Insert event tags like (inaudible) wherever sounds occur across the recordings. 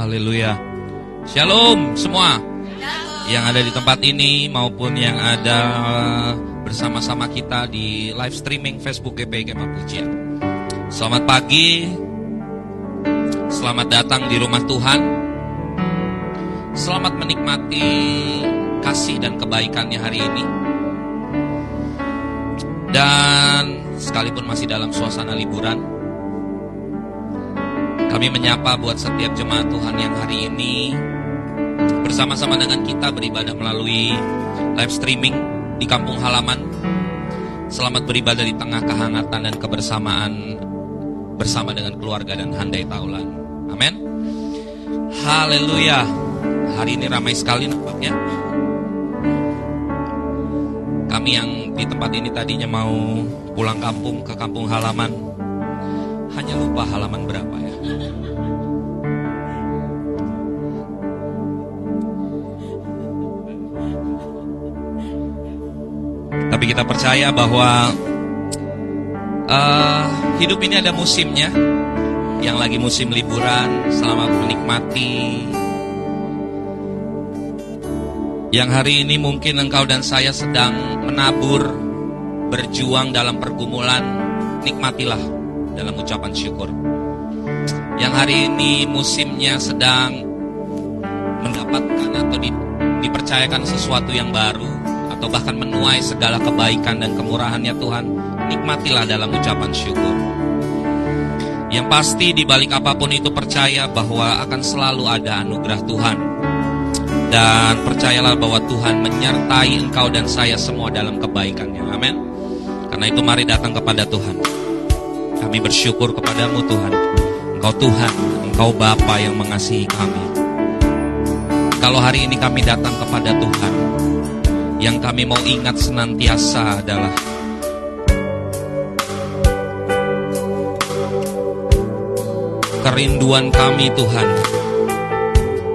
Haleluya. Shalom semua yang ada di tempat ini maupun yang ada bersama-sama kita di live streaming Facebook GPI Kemah Pujian. Selamat pagi, selamat datang di rumah Tuhan. Selamat menikmati kasih dan kebaikannya hari ini. Dan sekalipun masih dalam suasana liburan, kami menyapa buat setiap jemaat Tuhan yang hari ini bersama-sama dengan kita beribadah melalui live streaming di kampung halaman. Selamat beribadah di tengah kehangatan dan kebersamaan bersama dengan keluarga dan handai taulan. Amin. Haleluya. Hari ini ramai sekali nampaknya. Kami yang di tempat ini tadinya mau pulang kampung ke kampung halaman hanya lupa halaman berapa ya. Tapi kita percaya bahwa uh, hidup ini ada musimnya. Yang lagi musim liburan, selamat menikmati. Yang hari ini mungkin engkau dan saya sedang menabur, berjuang dalam pergumulan, nikmatilah dalam ucapan syukur. Yang hari ini musimnya sedang mendapatkan atau di, dipercayakan sesuatu yang baru atau bahkan menuai segala kebaikan dan kemurahannya Tuhan, nikmatilah dalam ucapan syukur. Yang pasti di balik apa pun itu percaya bahwa akan selalu ada anugerah Tuhan. Dan percayalah bahwa Tuhan menyertai engkau dan saya semua dalam kebaikannya. Amin. Karena itu mari datang kepada Tuhan. Kami bersyukur kepadamu Tuhan. Engkau Tuhan, Engkau Bapa yang mengasihi kami. Kalau hari ini kami datang kepada Tuhan, yang kami mau ingat senantiasa adalah kerinduan kami Tuhan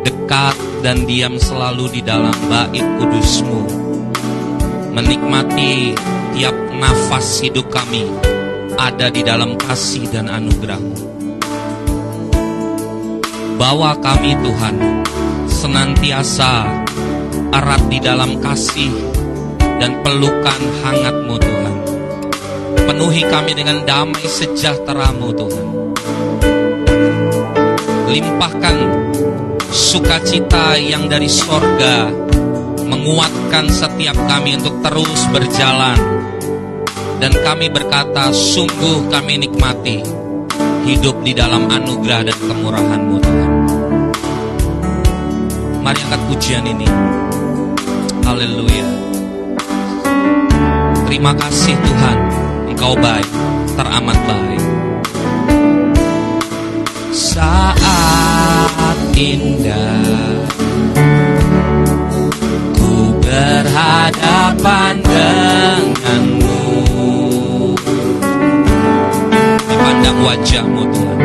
dekat dan diam selalu di dalam bait kudusmu menikmati tiap nafas hidup kami ada di dalam kasih dan anugerahmu. Bawa kami Tuhan senantiasa erat di dalam kasih dan pelukan hangatmu Tuhan. Penuhi kami dengan damai sejahteramu Tuhan. Limpahkan sukacita yang dari sorga menguatkan setiap kami untuk terus berjalan. Dan kami berkata sungguh kami nikmati hidup di dalam anugerah dan kemurahanmu Tuhan. Mari angkat pujian ini. Haleluya. Terima kasih Tuhan. Engkau baik teramat baik. Saat indah Ku berhadapan denganmu Dipandang wajahmu Tuhan.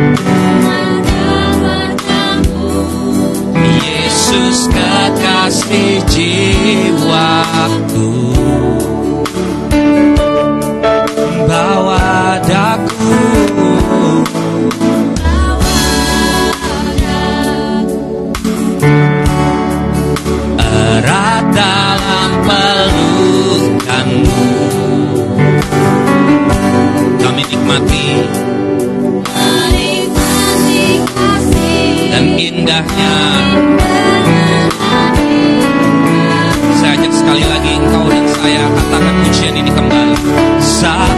Yesus kekasih jiwaku. Bawa daku erat dalam pelukanmu. Kami nikmati indahnya. Saya ajak sekali lagi engkau dan saya katakan pujian ini kembali. Saat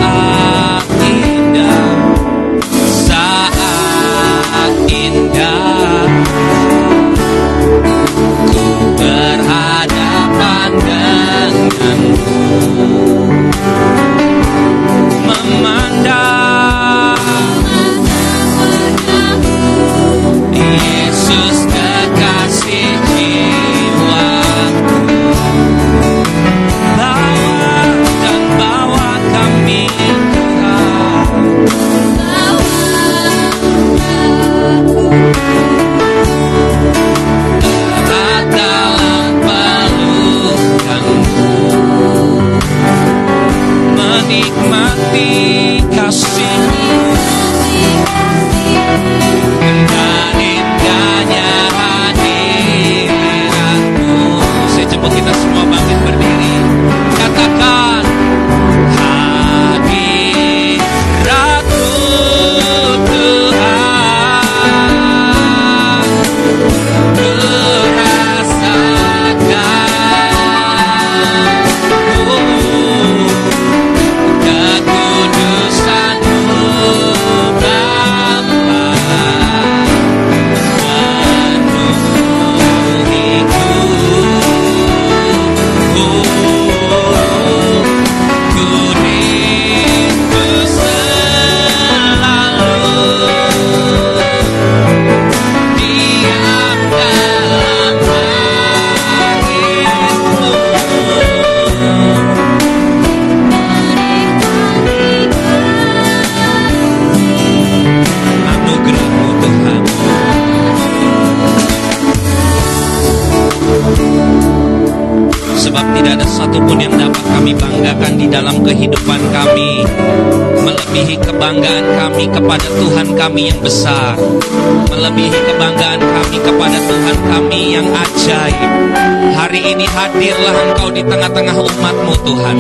Tuhan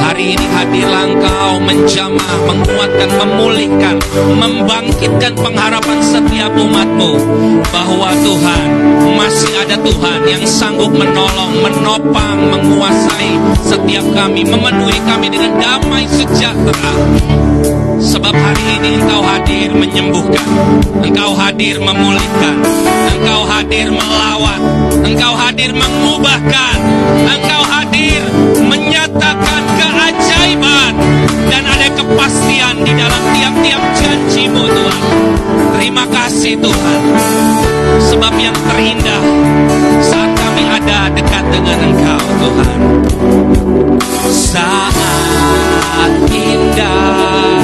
Hari ini hadirlah engkau menjamah, menguatkan, memulihkan Membangkitkan pengharapan setiap umatmu Bahwa Tuhan masih ada Tuhan yang sanggup menolong, menopang, menguasai setiap kami, memenuhi kami dengan damai sejahtera. Sebab hari ini engkau hadir menyembuhkan, engkau hadir memulihkan, engkau hadir melawan, engkau hadir mengubahkan, engkau hadir menyatakan keajaiban dan ada kepastian di dalam tiap-tiap janjimu Tuhan. Terima kasih Tuhan. Sebab yang terindah saat kami ada dekat dengan Engkau Tuhan. Saat indah,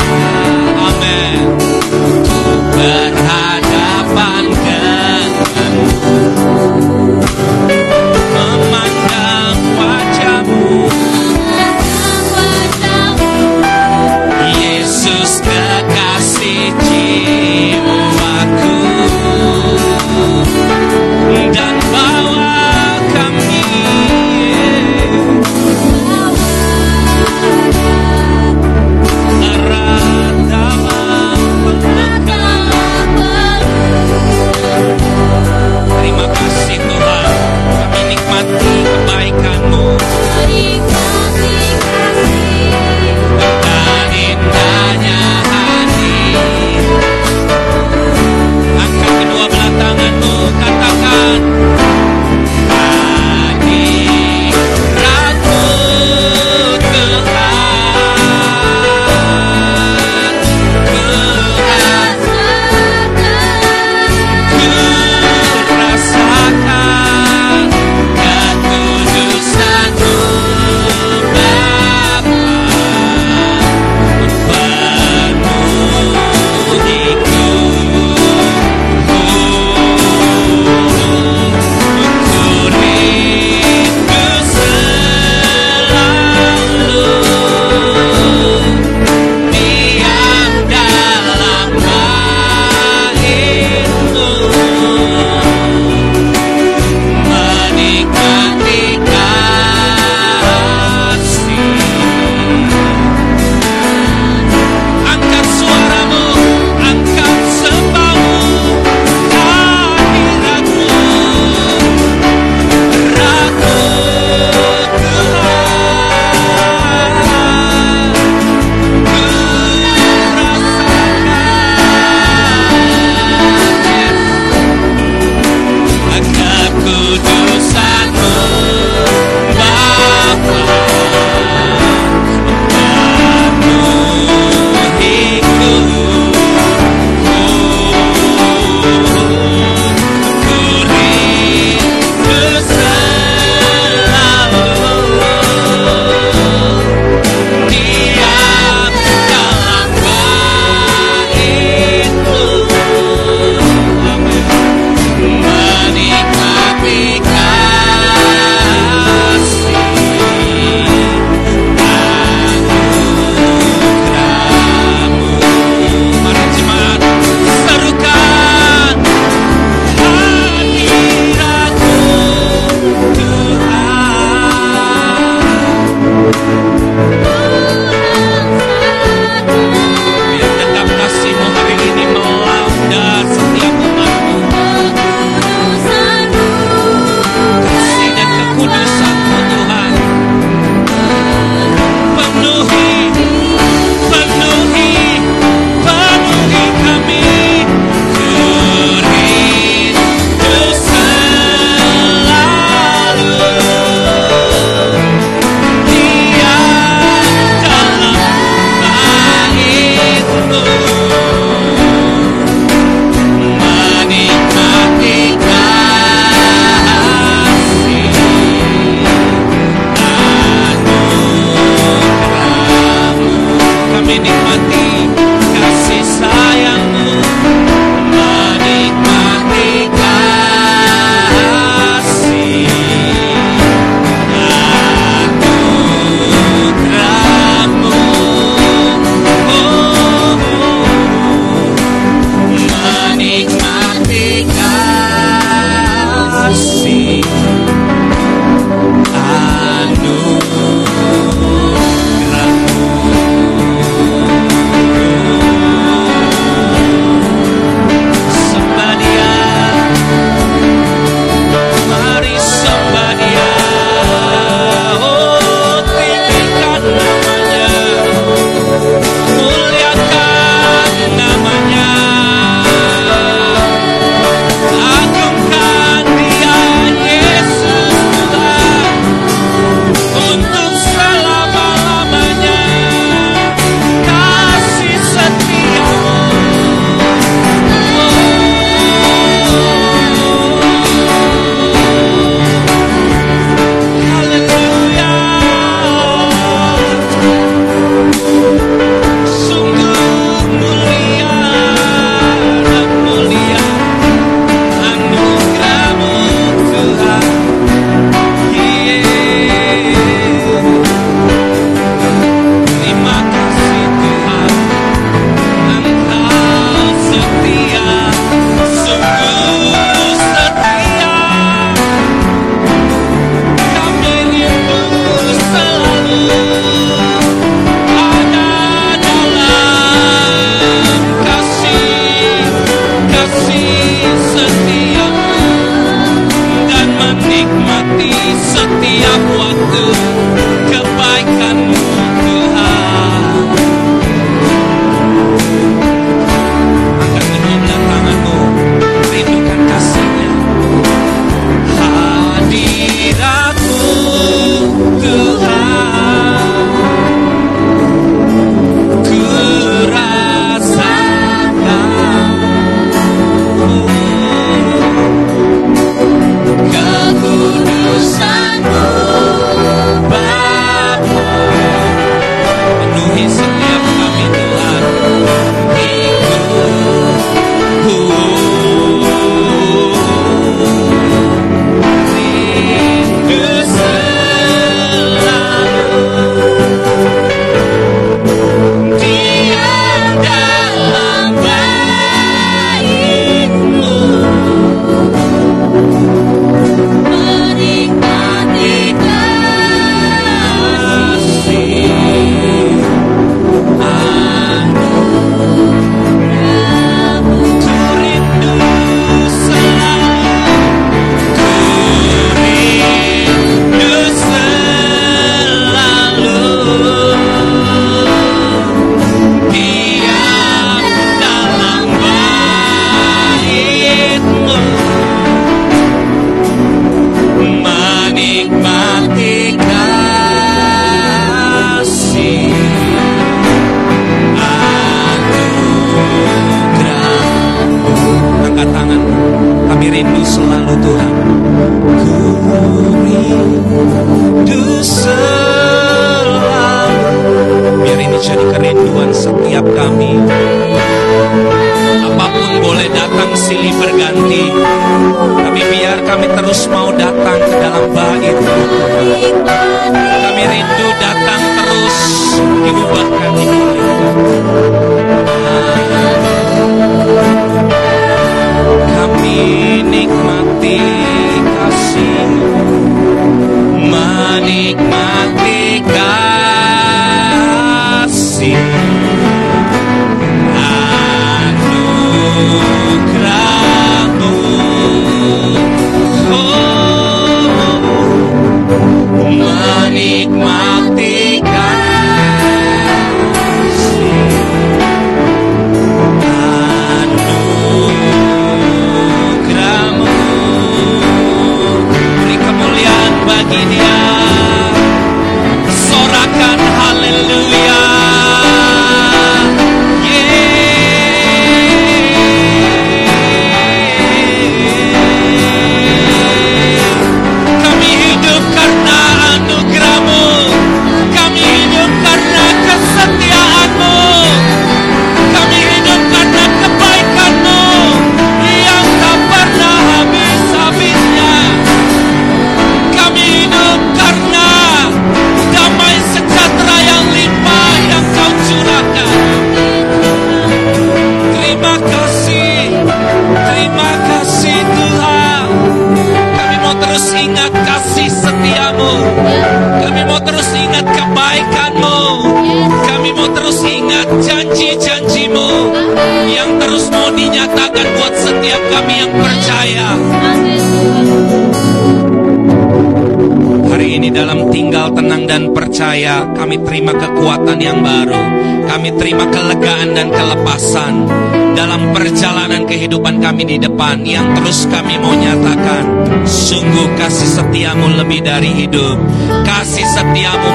di depan yang terus kami mau nyatakan sungguh kasih setiamu lebih dari hidup. Kasih setiamu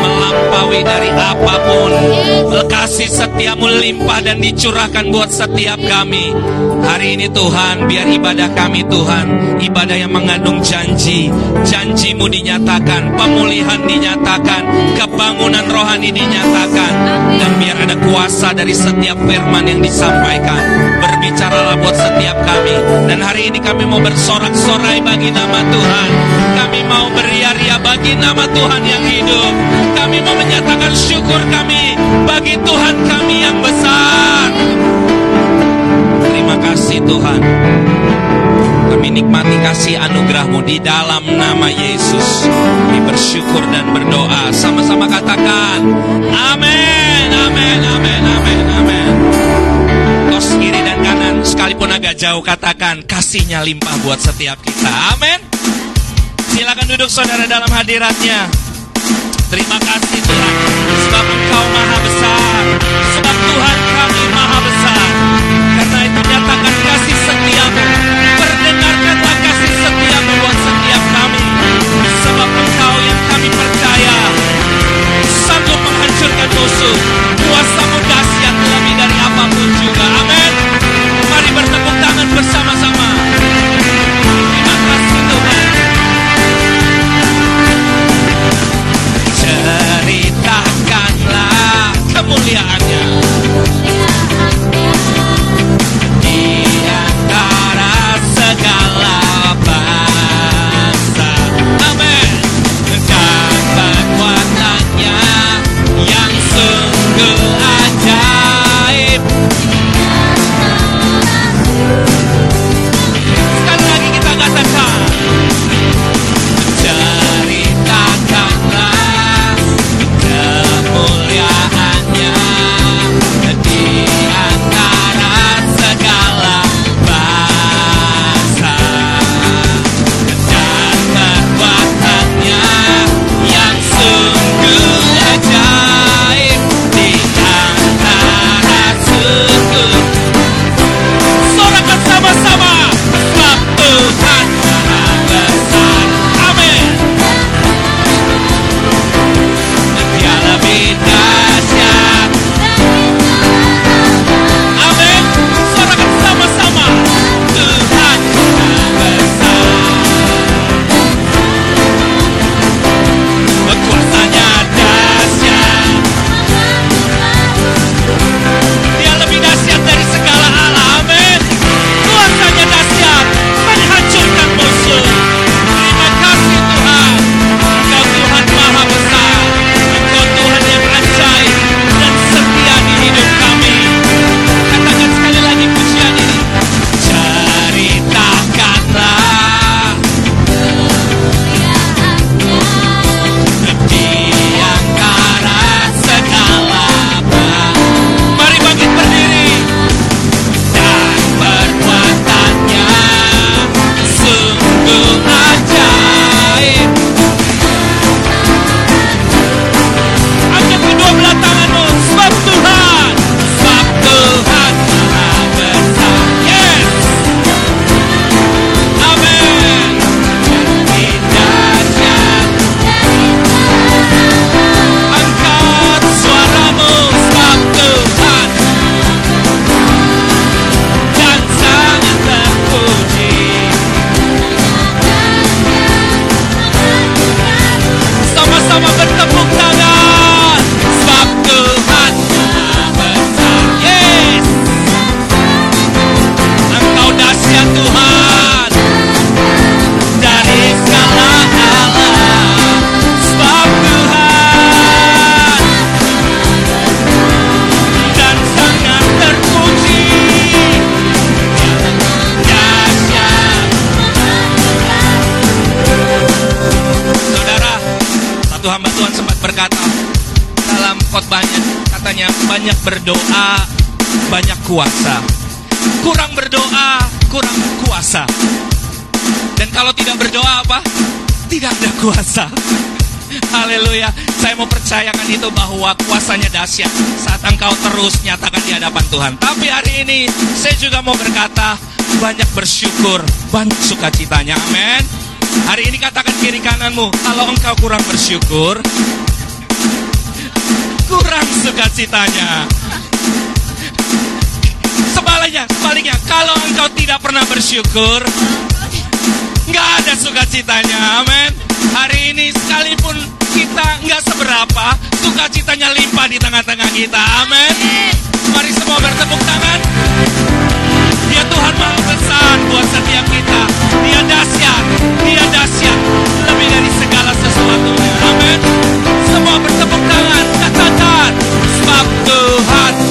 kasih setiamu limpah dan dicurahkan buat setiap kami hari ini Tuhan biar ibadah kami Tuhan ibadah yang mengandung janji janjimu dinyatakan pemulihan dinyatakan kebangunan rohani dinyatakan dan biar ada kuasa dari setiap firman yang disampaikan berbicaralah buat setiap kami. Dan hari ini kami mau bersorak-sorai bagi nama Tuhan. Kami mau beria-ria bagi nama Tuhan yang hidup. Kami mau menyatakan syukur kami bagi Tuhan kami yang besar. Terima kasih Tuhan. Kami nikmati kasih anugerahmu di dalam nama Yesus. Kami bersyukur dan berdoa. Sama-sama katakan, amin, amin, amin, amin, amin tos kiri dan kanan sekalipun agak jauh katakan kasihnya limpah buat setiap kita. Amin. Silakan duduk saudara dalam hadiratnya. Terima kasih Tuhan sebab Engkau maha besar. Sebab Tuhan kami maha besar. Karena itu nyatakan kasih setiamu. Perdengarkanlah kasih setiamu buat setiap kami. Sebab Engkau yang kami percaya sanggup menghancurkan musuh. Kuasa. Kurang berdoa, kurang kuasa. Dan kalau tidak berdoa apa? Tidak ada kuasa. Haleluya. Saya mau percayakan itu bahwa kuasanya dahsyat saat engkau terus nyatakan di hadapan Tuhan. Tapi hari ini saya juga mau berkata banyak bersyukur, banyak sukacitanya. Amin. Hari ini katakan kiri kananmu, kalau engkau kurang bersyukur, kurang sukacitanya. Sebaliknya, sebaliknya, kalau engkau tidak pernah bersyukur, nggak ada sukacitanya, amin. Hari ini sekalipun kita nggak seberapa, sukacitanya limpah di tengah-tengah kita, amin. Mari semua bertepuk tangan. Dia Tuhan Maha Besar buat setiap kita. Dia dahsyat, Dia dahsyat lebih dari segala sesuatunya. Amin. Semua bertepuk tangan, katakan sebab Tuhan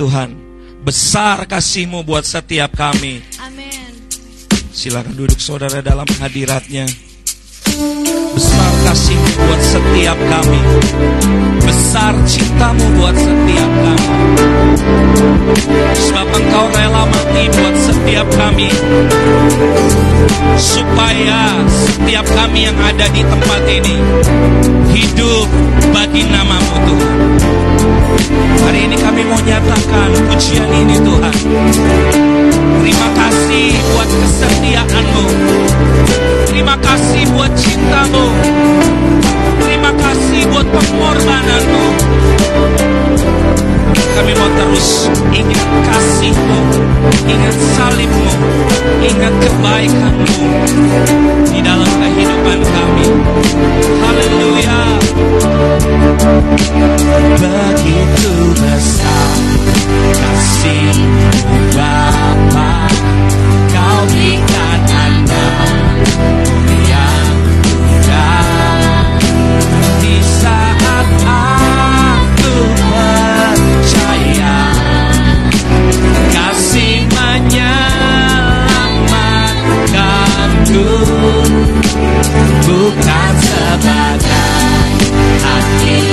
Tuhan Besar kasihmu buat setiap kami Amin. Silakan duduk saudara dalam hadiratnya Kasihmu buat setiap kami. Besar cintamu buat setiap kami. Sebab engkau rela mati buat setiap kami. Supaya setiap kami yang ada di tempat ini Hidup bagi namamu Tuhan. Hari ini kami mau nyatakan pujian ini Tuhan. Terima kasih buat kesetiaanmu. Terima kasih buat cintamu kasih buat pengorbananmu. Kami mau terus ingat kasihmu Ingat salibmu Ingat kebaikanmu Di dalam kehidupan kami. Haleluya. Begitu besar kasih Bapa Kau berikan menyelamatkanku Bukan sebagai hakim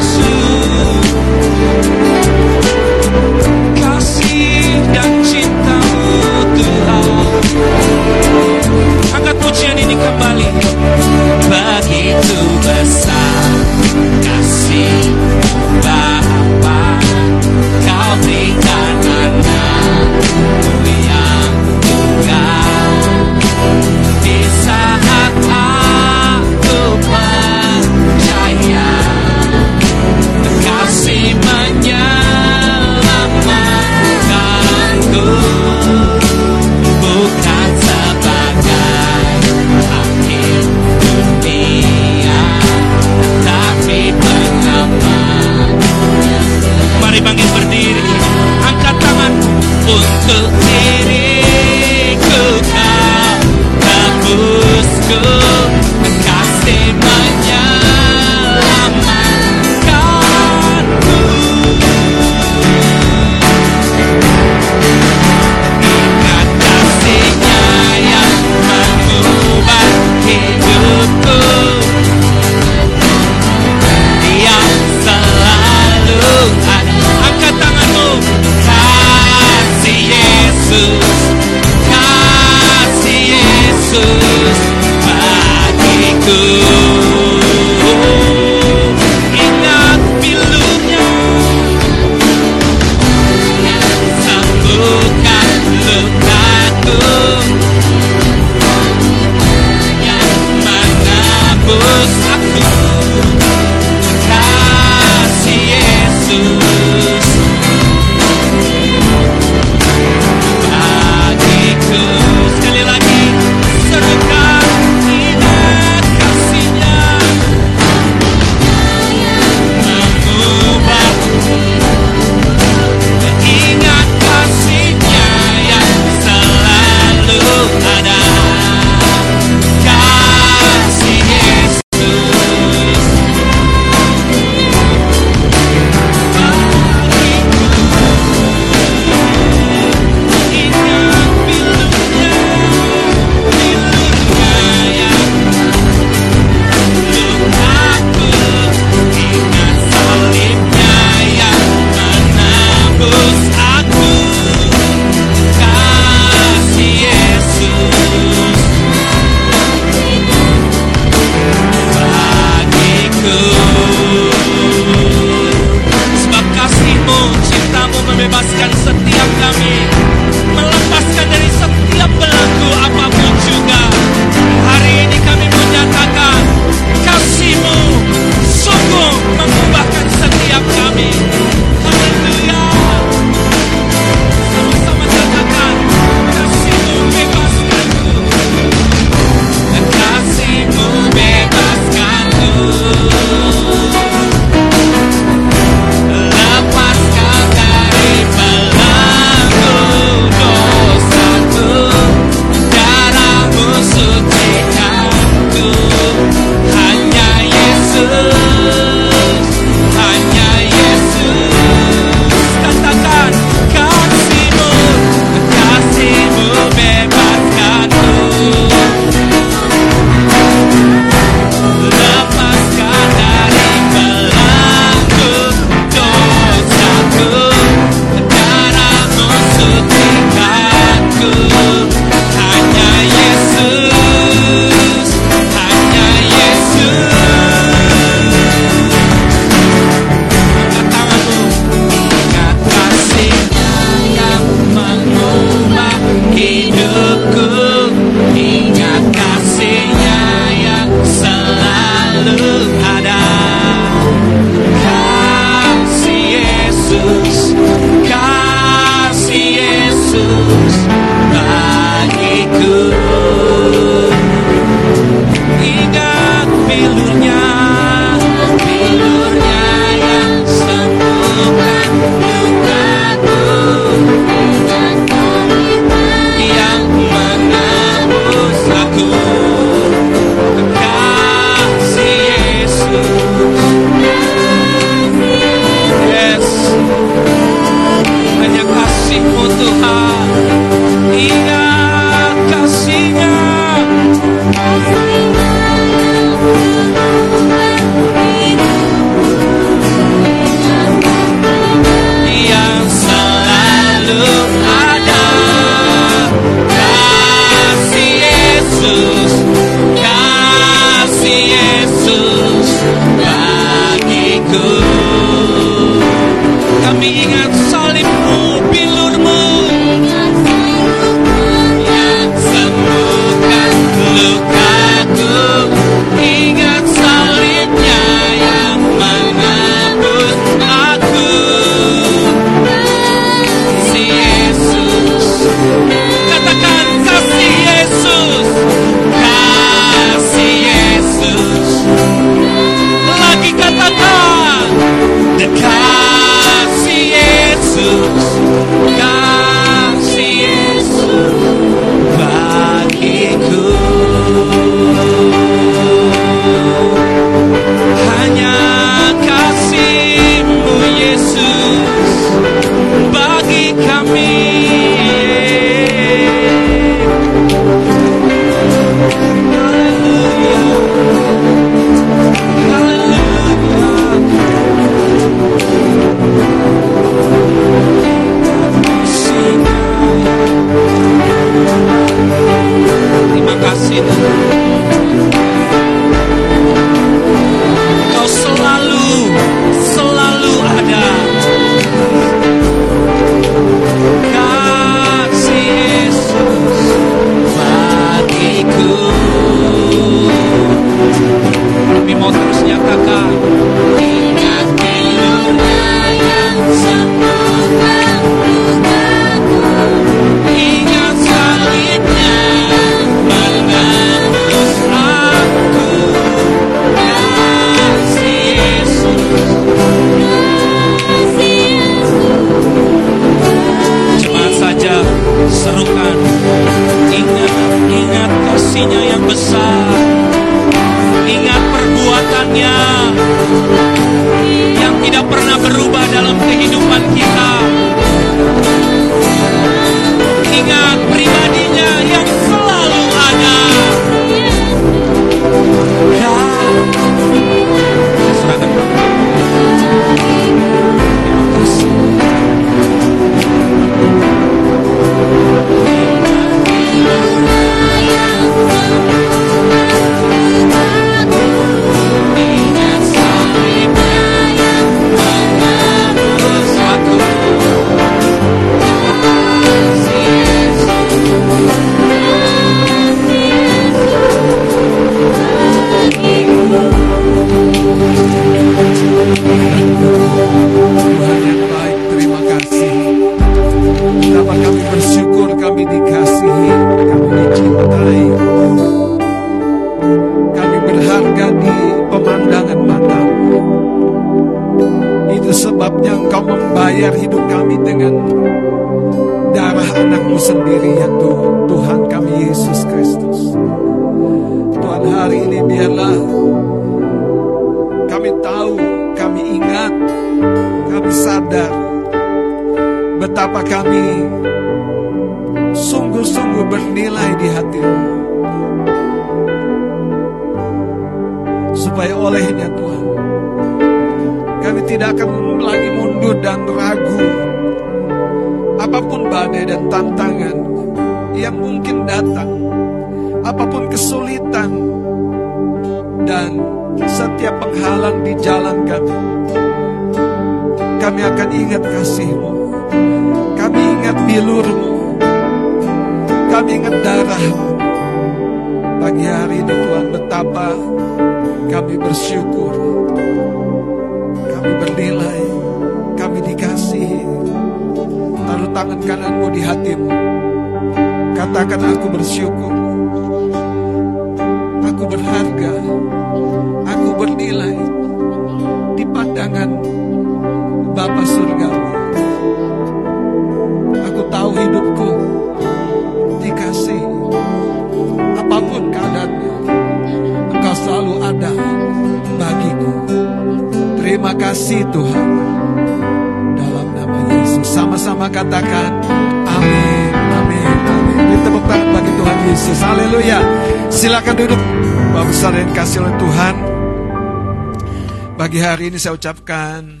saya ucapkan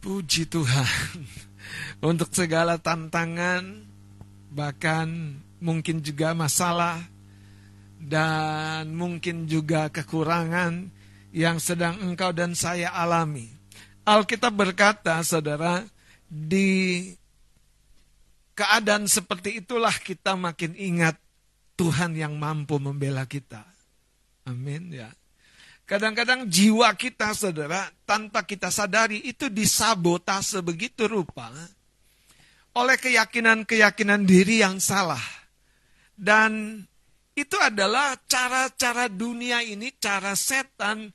puji Tuhan (laughs) untuk segala tantangan, bahkan mungkin juga masalah, dan mungkin juga kekurangan yang sedang engkau dan saya alami. Alkitab berkata, saudara, di keadaan seperti itulah kita makin ingat Tuhan yang mampu membela kita. Kadang-kadang jiwa kita, saudara, tanpa kita sadari itu disabotase begitu rupa oleh keyakinan-keyakinan diri yang salah. Dan itu adalah cara-cara dunia ini, cara setan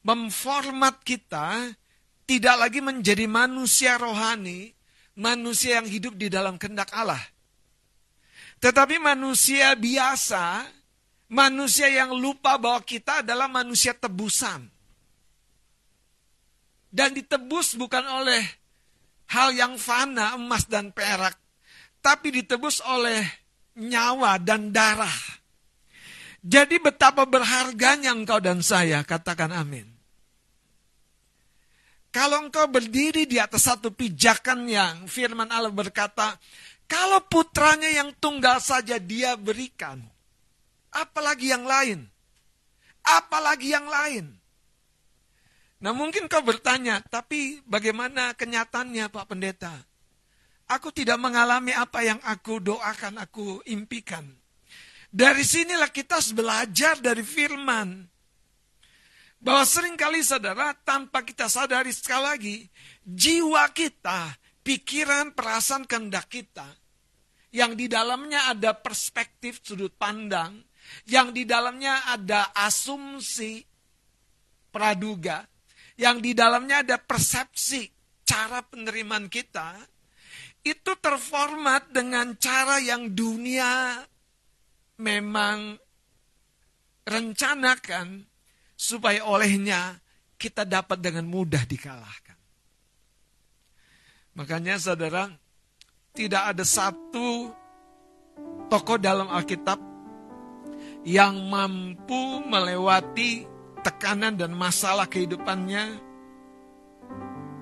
memformat kita tidak lagi menjadi manusia rohani, manusia yang hidup di dalam kehendak Allah. Tetapi manusia biasa, manusia yang lupa bahwa kita adalah manusia tebusan. Dan ditebus bukan oleh hal yang fana, emas dan perak, tapi ditebus oleh nyawa dan darah. Jadi betapa berharganya engkau dan saya, katakan amin. Kalau engkau berdiri di atas satu pijakan yang firman Allah berkata, kalau putranya yang tunggal saja dia berikan, apalagi yang lain? Apalagi yang lain? Nah mungkin kau bertanya, tapi bagaimana kenyataannya Pak Pendeta? Aku tidak mengalami apa yang aku doakan, aku impikan. Dari sinilah kita harus belajar dari firman. Bahwa sering kali saudara, tanpa kita sadari sekali lagi, jiwa kita, pikiran, perasaan, kehendak kita, yang di dalamnya ada perspektif sudut pandang, yang di dalamnya ada asumsi praduga, yang di dalamnya ada persepsi cara penerimaan kita, itu terformat dengan cara yang dunia memang rencanakan supaya olehnya kita dapat dengan mudah dikalahkan. Makanya saudara, tidak ada satu tokoh dalam Alkitab yang mampu melewati tekanan dan masalah kehidupannya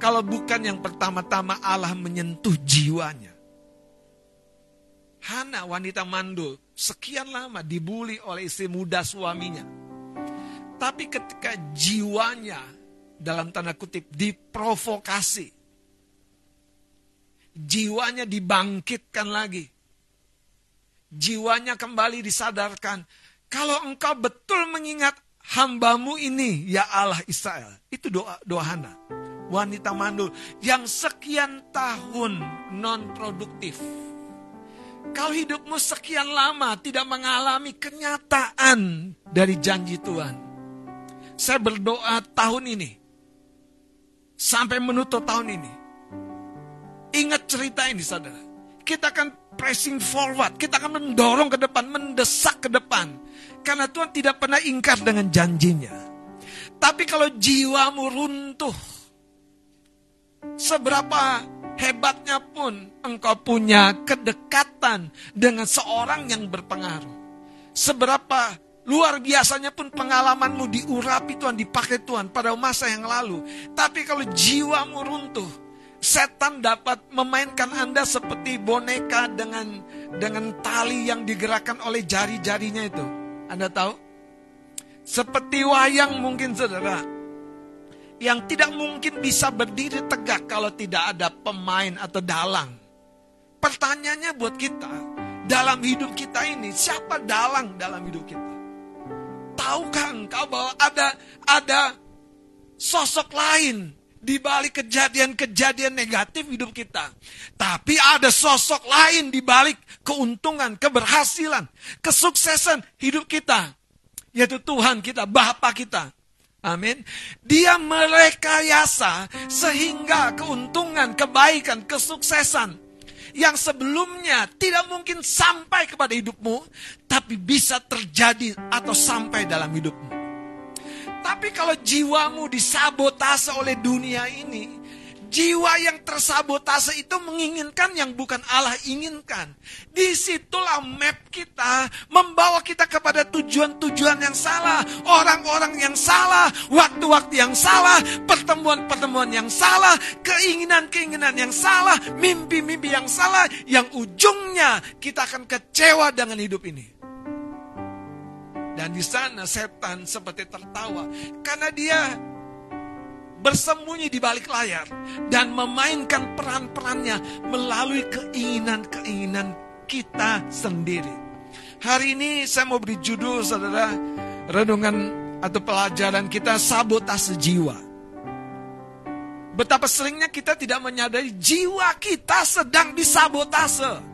kalau bukan yang pertama-tama Allah menyentuh jiwanya. Hana wanita mandul sekian lama dibully oleh istri muda suaminya. Tapi ketika jiwanya dalam tanda kutip diprovokasi. Jiwanya dibangkitkan lagi. Jiwanya kembali disadarkan. Kalau engkau betul mengingat hambamu ini, ya Allah Israel. Itu doa, doa Hana. Wanita mandul yang sekian tahun non produktif. Kalau hidupmu sekian lama tidak mengalami kenyataan dari janji Tuhan. Saya berdoa tahun ini. Sampai menutup tahun ini. Ingat cerita ini saudara. Kita akan pressing forward. Kita akan mendorong ke depan. Mendesak ke depan. Karena Tuhan tidak pernah ingkar dengan janjinya. Tapi kalau jiwamu runtuh. Seberapa hebatnya pun engkau punya kedekatan dengan seorang yang berpengaruh. Seberapa luar biasanya pun pengalamanmu diurapi Tuhan, dipakai Tuhan pada masa yang lalu. Tapi kalau jiwamu runtuh, setan dapat memainkan Anda seperti boneka dengan dengan tali yang digerakkan oleh jari-jarinya itu. Anda tahu? Seperti wayang mungkin saudara, yang tidak mungkin bisa berdiri tegak kalau tidak ada pemain atau dalang. Pertanyaannya buat kita, dalam hidup kita ini, siapa dalang dalam hidup kita? Tahukah engkau bahwa ada ada sosok lain di balik kejadian-kejadian negatif hidup kita. Tapi ada sosok lain di balik keuntungan, keberhasilan, kesuksesan hidup kita. Yaitu Tuhan kita, Bapa kita. Amin. Dia merekayasa sehingga keuntungan, kebaikan, kesuksesan yang sebelumnya tidak mungkin sampai kepada hidupmu, tapi bisa terjadi atau sampai dalam hidupmu. Tapi kalau jiwamu disabotase oleh dunia ini, Jiwa yang tersabotase itu menginginkan yang bukan Allah inginkan. Di situlah map kita membawa kita kepada tujuan-tujuan yang salah. Orang-orang yang salah, waktu-waktu yang salah, pertemuan-pertemuan yang salah, keinginan-keinginan yang salah, mimpi-mimpi yang salah. Yang ujungnya kita akan kecewa dengan hidup ini. Dan di sana setan seperti tertawa. Karena dia bersembunyi di balik layar dan memainkan peran-perannya melalui keinginan-keinginan kita sendiri. Hari ini saya mau beri judul saudara renungan atau pelajaran kita sabotase jiwa. Betapa seringnya kita tidak menyadari jiwa kita sedang disabotase.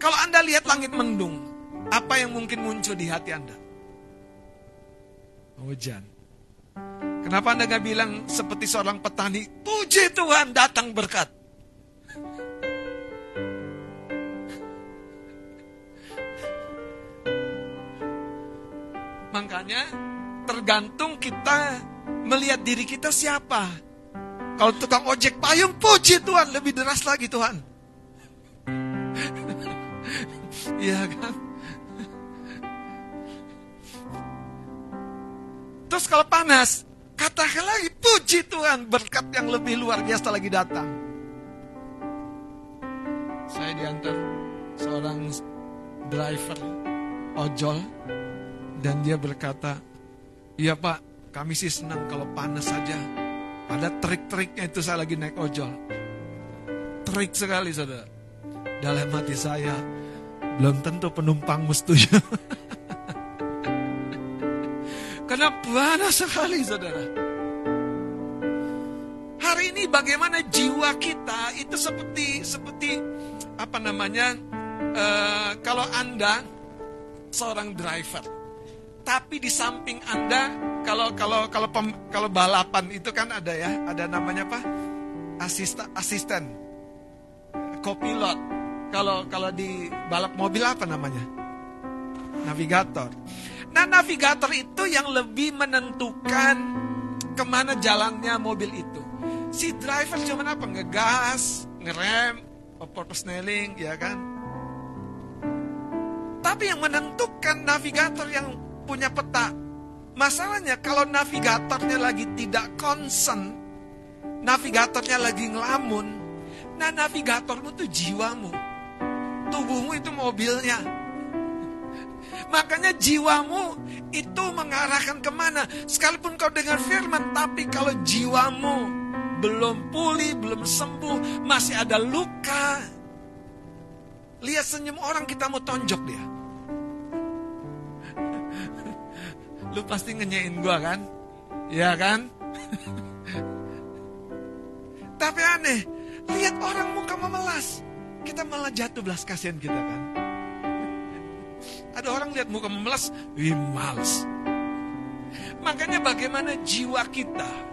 Kalau Anda lihat langit mendung, apa yang mungkin muncul di hati Anda? Hujan. Kenapa Anda gak bilang seperti seorang petani, puji Tuhan datang berkat. Makanya tergantung kita melihat diri kita siapa. Kalau tukang ojek payung, puji Tuhan, lebih deras lagi Tuhan. Iya kan? Terus kalau panas, katakan lagi, puji Tuhan, berkat yang lebih luar biasa lagi datang. Saya diantar seorang driver ojol, dan dia berkata, iya pak, kami sih senang kalau panas saja. Ada trik-triknya itu saya lagi naik ojol. Trik sekali saudara. Dalam hati saya, belum tentu penumpangmu setuju. (laughs) Karena panas sekali saudara. Hari ini bagaimana jiwa kita itu seperti seperti apa namanya uh, kalau anda seorang driver, tapi di samping anda kalau kalau kalau pem, kalau balapan itu kan ada ya ada namanya apa asisten asisten kopilot kalau kalau di balap mobil apa namanya navigator Nah navigator itu yang lebih menentukan ke mana jalannya mobil itu. Si driver cuma apa? Ngegas, ngerem, persneling, ya kan? Tapi yang menentukan navigator yang punya peta. Masalahnya kalau navigatornya lagi tidak concern, navigatornya lagi ngelamun, nah navigatormu itu jiwamu, tubuhmu itu mobilnya. Makanya jiwamu itu mengarahkan ke mana. Sekalipun kau dengar firman, tapi kalau jiwamu belum pulih, belum sembuh, masih ada luka. Lihat senyum orang kita mau tonjok dia. Lu pasti ngenyain gua kan? Ya kan? (laughs) Tapi aneh, lihat orang muka memelas. Kita malah jatuh belas kasihan kita kan. Ada orang lihat muka memelas, wih males. Makanya bagaimana jiwa kita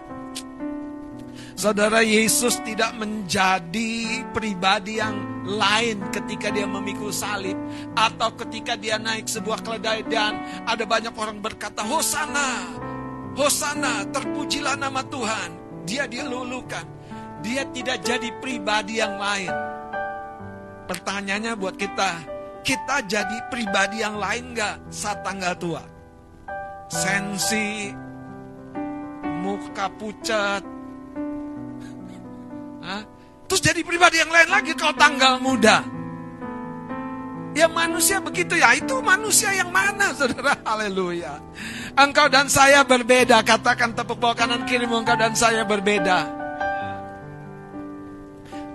Saudara Yesus tidak menjadi pribadi yang lain ketika dia memikul salib atau ketika dia naik sebuah keledai dan ada banyak orang berkata Hosana, Hosana, terpujilah nama Tuhan. Dia dilulukan. Dia tidak jadi pribadi yang lain. Pertanyaannya buat kita, kita jadi pribadi yang lain nggak saat tanggal tua? Sensi, muka pucat, Hah? Terus jadi pribadi yang lain lagi kalau tanggal muda. Ya manusia begitu ya, itu manusia yang mana (laughs) saudara, haleluya. Engkau dan saya berbeda, katakan tepuk bawah kanan kiri engkau dan saya berbeda.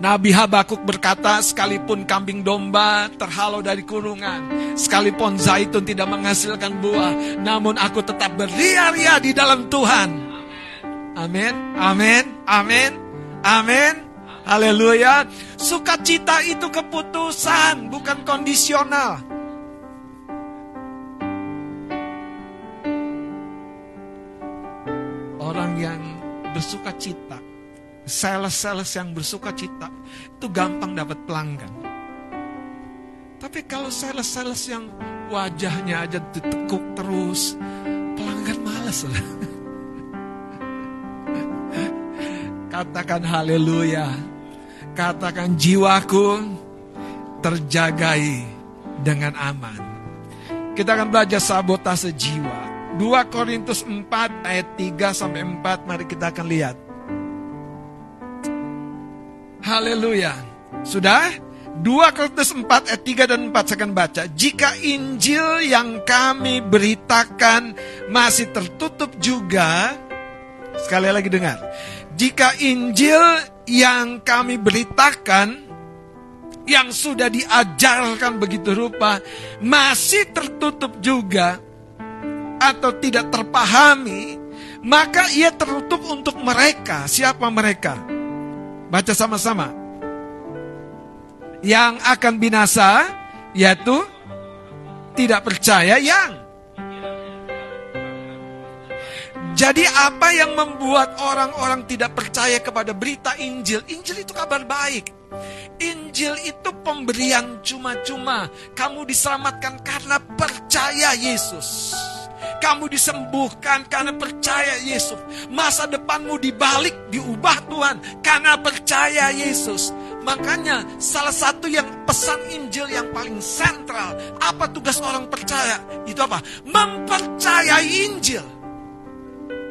Nabi Habakuk berkata, sekalipun kambing domba terhalau dari kurungan, sekalipun zaitun tidak menghasilkan buah, namun aku tetap beria-ria di dalam Tuhan. Amin, amin, amin. Amin. Haleluya. Sukacita itu keputusan, bukan kondisional. Orang yang bersuka cita, sales-sales yang bersuka cita, itu gampang dapat pelanggan. Tapi kalau sales-sales yang wajahnya aja ditekuk terus, pelanggan malas. (laughs) Katakan haleluya. Katakan jiwaku terjagai dengan aman. Kita akan belajar sabotase jiwa. 2 Korintus 4 ayat 3 sampai 4 mari kita akan lihat. Haleluya. Sudah? 2 Korintus 4 ayat 3 dan 4 saya akan baca. Jika Injil yang kami beritakan masih tertutup juga, sekali lagi dengar jika Injil yang kami beritakan yang sudah diajarkan begitu rupa masih tertutup juga atau tidak terpahami, maka ia tertutup untuk mereka. Siapa mereka? Baca sama-sama. Yang akan binasa yaitu tidak percaya yang Jadi apa yang membuat orang-orang tidak percaya kepada berita Injil? Injil itu kabar baik. Injil itu pemberian cuma-cuma. Kamu diselamatkan karena percaya Yesus. Kamu disembuhkan karena percaya Yesus. Masa depanmu dibalik, diubah Tuhan karena percaya Yesus. Makanya salah satu yang pesan Injil yang paling sentral, apa tugas orang percaya? Itu apa? Mempercayai Injil.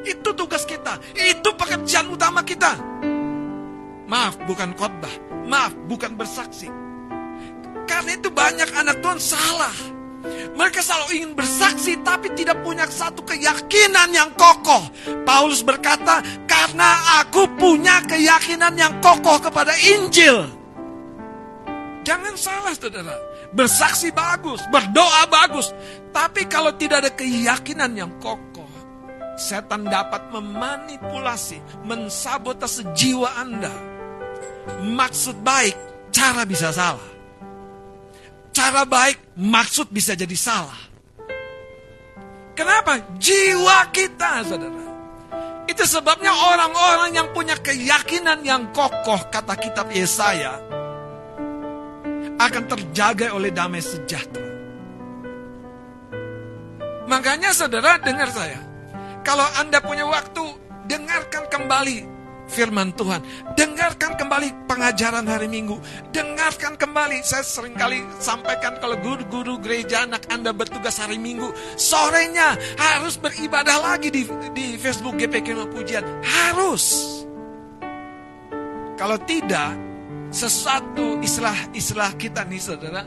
Itu tugas kita. Itu pekerjaan utama kita. Maaf, bukan khotbah. Maaf, bukan bersaksi. Karena itu banyak anak Tuhan salah. Mereka selalu ingin bersaksi tapi tidak punya satu keyakinan yang kokoh. Paulus berkata, karena aku punya keyakinan yang kokoh kepada Injil. Jangan salah saudara. Bersaksi bagus, berdoa bagus. Tapi kalau tidak ada keyakinan yang kokoh, setan dapat memanipulasi, mensabotase jiwa Anda. Maksud baik, cara bisa salah. Cara baik, maksud bisa jadi salah. Kenapa? Jiwa kita, saudara. Itu sebabnya orang-orang yang punya keyakinan yang kokoh, kata kitab Yesaya, akan terjaga oleh damai sejahtera. Makanya saudara dengar saya, kalau Anda punya waktu, dengarkan kembali firman Tuhan. Dengarkan kembali pengajaran hari Minggu. Dengarkan kembali, saya sering kali sampaikan kalau guru-guru gereja anak Anda bertugas hari Minggu. Sorenya harus beribadah lagi di, di Facebook GPK Pujian. Harus. Kalau tidak, sesuatu istilah-istilah kita nih saudara,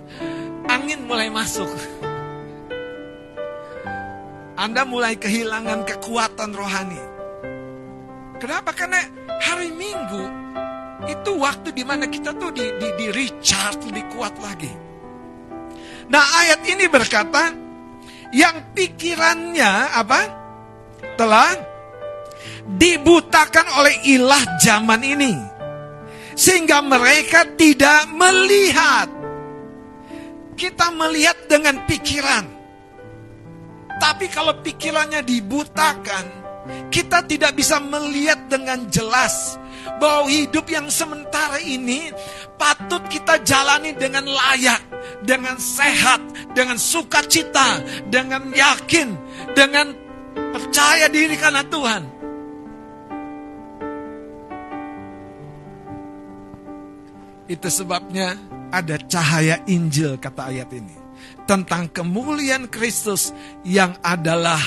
angin mulai masuk. Anda mulai kehilangan kekuatan rohani. Kenapa? Karena hari Minggu itu waktu di mana kita tuh di, di, di recharge lebih kuat lagi. Nah ayat ini berkata, yang pikirannya apa? Telah dibutakan oleh ilah zaman ini. Sehingga mereka tidak melihat. Kita melihat dengan pikiran. Tapi kalau pikirannya dibutakan, kita tidak bisa melihat dengan jelas bahwa hidup yang sementara ini patut kita jalani dengan layak, dengan sehat, dengan sukacita, dengan yakin, dengan percaya diri karena Tuhan. Itu sebabnya ada cahaya Injil kata ayat ini. Tentang kemuliaan Kristus yang adalah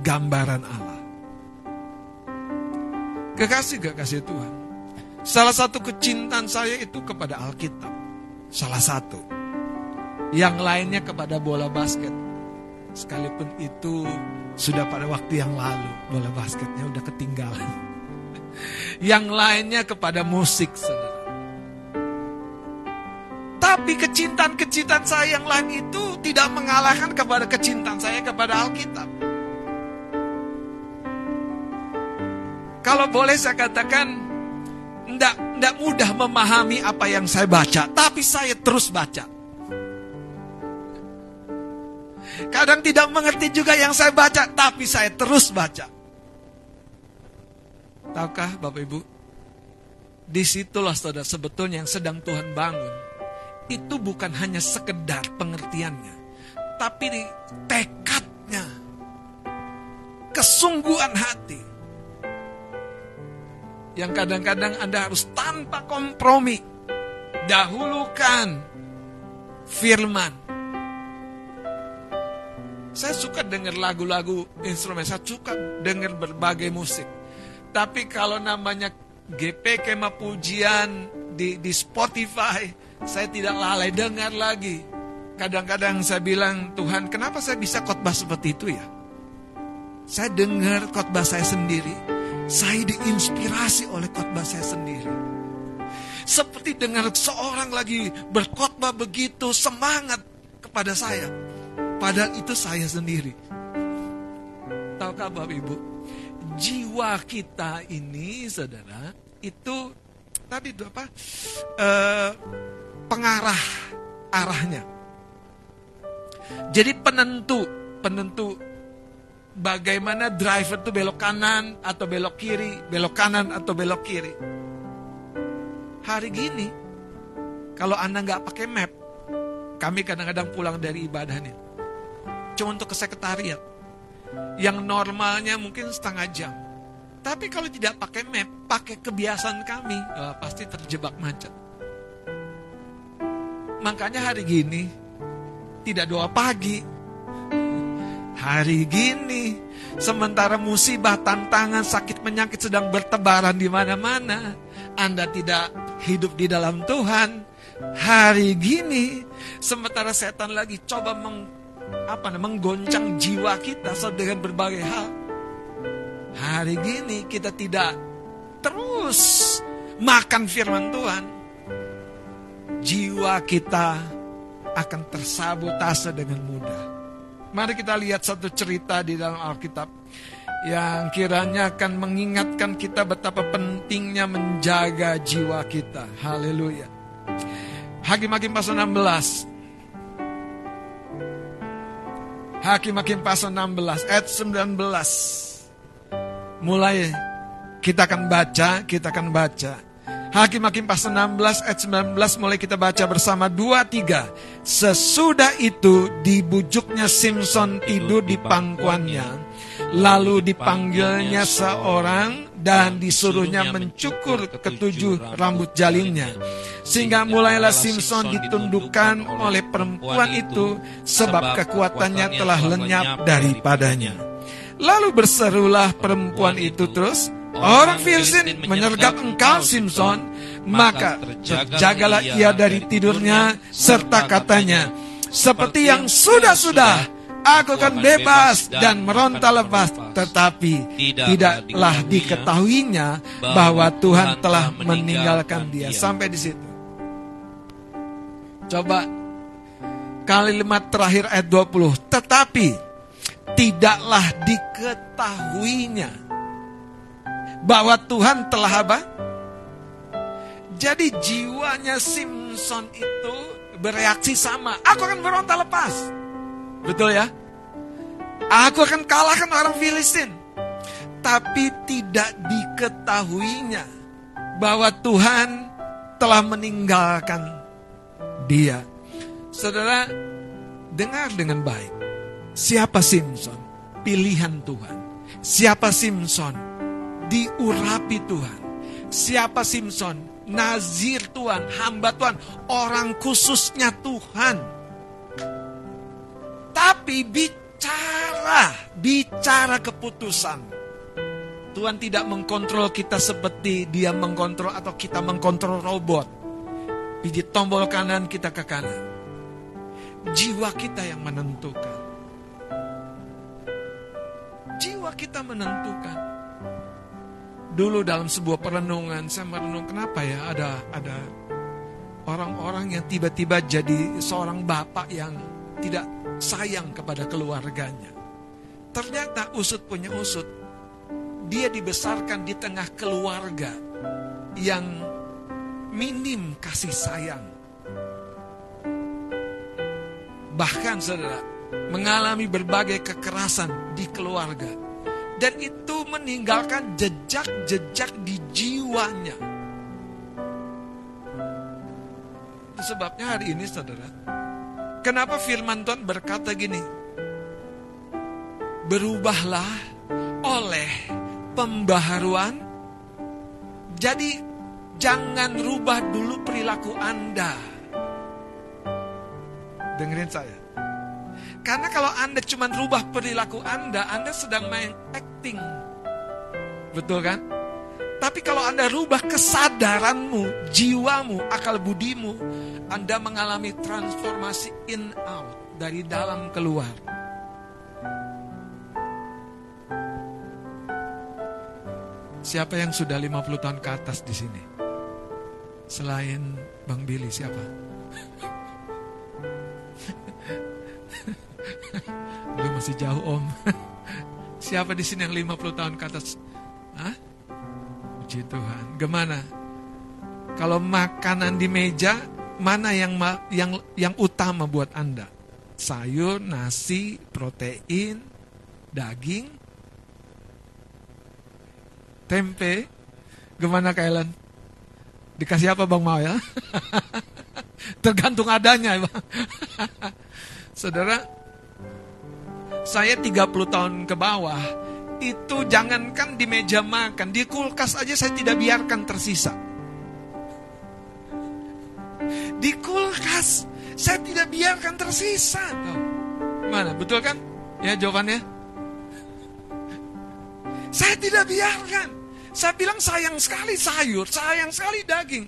gambaran Allah. Kekasih-kekasih Tuhan. Salah satu kecintaan saya itu kepada Alkitab. Salah satu. Yang lainnya kepada bola basket. Sekalipun itu sudah pada waktu yang lalu. Bola basketnya udah ketinggalan. (laughs) Yang lainnya kepada musik, saudara. Tapi kecintaan-kecintaan saya yang lain itu tidak mengalahkan kepada kecintaan saya kepada Alkitab. Kalau boleh saya katakan, tidak tidak mudah memahami apa yang saya baca, tapi saya terus baca. Kadang tidak mengerti juga yang saya baca, tapi saya terus baca. Tahukah Bapak Ibu? Di situlah saudara sebetulnya yang sedang Tuhan bangun itu bukan hanya sekedar pengertiannya, tapi tekadnya, kesungguhan hati. Yang kadang-kadang Anda harus tanpa kompromi, dahulukan firman. Saya suka dengar lagu-lagu instrumen, saya suka dengar berbagai musik. Tapi kalau namanya GP Kema Pujian di, di Spotify, saya tidak lalai dengar lagi. Kadang-kadang saya bilang, Tuhan kenapa saya bisa khotbah seperti itu ya? Saya dengar khotbah saya sendiri. Saya diinspirasi oleh khotbah saya sendiri. Seperti dengar seorang lagi berkhotbah begitu semangat kepada saya. Padahal itu saya sendiri. Tahukah Bapak Ibu? Jiwa kita ini, saudara, itu tadi itu apa? Uh, pengarah arahnya. Jadi penentu, penentu bagaimana driver itu belok kanan atau belok kiri, belok kanan atau belok kiri. Hari gini, kalau Anda nggak pakai map, kami kadang-kadang pulang dari ibadah nih. Cuma untuk ke sekretariat. Yang normalnya mungkin setengah jam. Tapi kalau tidak pakai map, pakai kebiasaan kami, oh, pasti terjebak macet. Makanya hari gini tidak doa pagi. Hari gini sementara musibah, tantangan, sakit penyakit sedang bertebaran di mana-mana, Anda tidak hidup di dalam Tuhan. Hari gini sementara setan lagi coba meng, apa menggoncang jiwa kita dengan berbagai hal. Hari gini kita tidak terus makan firman Tuhan jiwa kita akan tersabotase dengan mudah. Mari kita lihat satu cerita di dalam Alkitab yang kiranya akan mengingatkan kita betapa pentingnya menjaga jiwa kita. Haleluya. Hakim-hakim pasal 16. Hakim-hakim pasal 16 ayat 19. Mulai kita akan baca, kita akan baca. Hakim-Hakim pasal 16 ayat 19 mulai kita baca bersama 2 3. Sesudah itu dibujuknya Simpson tidur di pangkuannya. Lalu dipanggilnya seorang dan disuruhnya mencukur ketujuh rambut jalinnya. Sehingga mulailah Simpson ditundukkan oleh perempuan itu sebab kekuatannya telah lenyap daripadanya. Lalu berserulah perempuan itu terus, Orang Filistin menyergap engkau Simpson, maka terjagalah ia dari tidurnya serta katanya, seperti yang sudah-sudah aku akan bebas dan meronta lepas, tetapi tidaklah diketahuinya bahwa Tuhan telah meninggalkan dia. Sampai di situ. Coba kalimat terakhir ayat 20, tetapi tidaklah diketahuinya bahwa Tuhan telah apa? Jadi jiwanya Simpson itu bereaksi sama. Aku akan berontak lepas. Betul ya? Aku akan kalahkan orang Filistin. Tapi tidak diketahuinya bahwa Tuhan telah meninggalkan dia. Saudara, dengar dengan baik. Siapa Simpson? Pilihan Tuhan. Siapa Simpson? Diurapi Tuhan. Siapa Simpson? nazir Tuhan, hamba Tuhan, orang khususnya Tuhan. Tapi bicara, bicara keputusan. Tuhan tidak mengkontrol kita seperti dia mengkontrol atau kita mengkontrol robot. Pijit tombol kanan kita ke kanan. Jiwa kita yang menentukan. Jiwa kita menentukan. Dulu dalam sebuah perenungan saya merenung kenapa ya ada ada orang-orang yang tiba-tiba jadi seorang bapak yang tidak sayang kepada keluarganya. Ternyata usut punya usut. Dia dibesarkan di tengah keluarga yang minim kasih sayang. Bahkan saudara, mengalami berbagai kekerasan di keluarga dan itu meninggalkan jejak-jejak di jiwanya. Itu sebabnya hari ini saudara, kenapa firman Tuhan berkata gini, berubahlah oleh pembaharuan, jadi jangan rubah dulu perilaku Anda. Dengerin saya. Karena kalau Anda cuma rubah perilaku Anda, Anda sedang main acting. Betul kan? Tapi kalau Anda rubah kesadaranmu, jiwamu, akal budimu, Anda mengalami transformasi in out, dari dalam keluar. Siapa yang sudah 50 tahun ke atas di sini? Selain Bang Billy, siapa? Lu masih jauh om. (laughs) Siapa di sini yang 50 tahun ke atas? Hah? Puji Tuhan. Gimana? Kalau makanan di meja, mana yang yang yang utama buat Anda? Sayur, nasi, protein, daging, tempe. Gimana Kailan? Dikasih apa Bang Mau ya? (laughs) Tergantung adanya, Bang. (laughs) Saudara, saya 30 tahun ke bawah, itu jangankan di meja makan, di kulkas aja saya tidak biarkan tersisa. Di kulkas saya tidak biarkan tersisa. Tuh. Mana, betul kan? Ya jawabannya. Saya tidak biarkan. Saya bilang sayang sekali sayur, sayang sekali daging.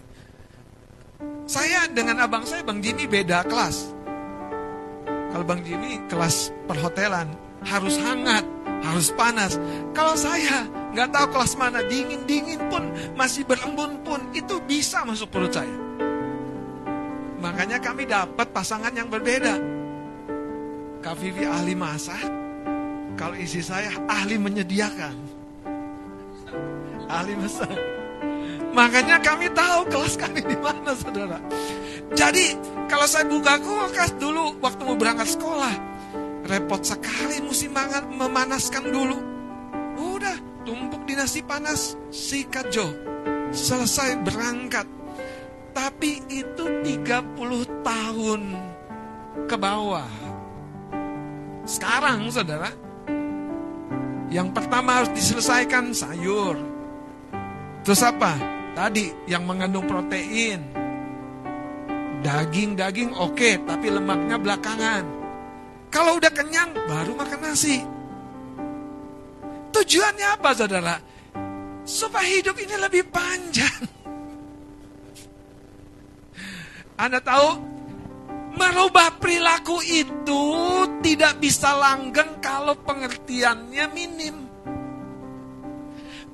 Saya dengan abang saya, Bang Jimmy beda kelas. Kalau Bang Jimmy kelas perhotelan harus hangat, harus panas. Kalau saya nggak tahu kelas mana, dingin-dingin pun masih berembun pun itu bisa masuk perut saya. Makanya kami dapat pasangan yang berbeda. Kak Vivi ahli masak, kalau isi saya ahli menyediakan. Ahli masak. Makanya kami tahu kelas kami di mana, saudara. Jadi kalau saya buka kulkas dulu waktu mau berangkat sekolah, repot sekali mesti mangan, memanaskan dulu. Udah, tumpuk di nasi panas, sikat Jo. Selesai berangkat. Tapi itu 30 tahun ke bawah. Sekarang saudara, yang pertama harus diselesaikan sayur. Terus apa? Tadi yang mengandung protein, Daging-daging oke, okay, tapi lemaknya belakangan. Kalau udah kenyang, baru makan nasi. Tujuannya apa saudara? Supaya hidup ini lebih panjang. Anda tahu, merubah perilaku itu tidak bisa langgeng kalau pengertiannya minim.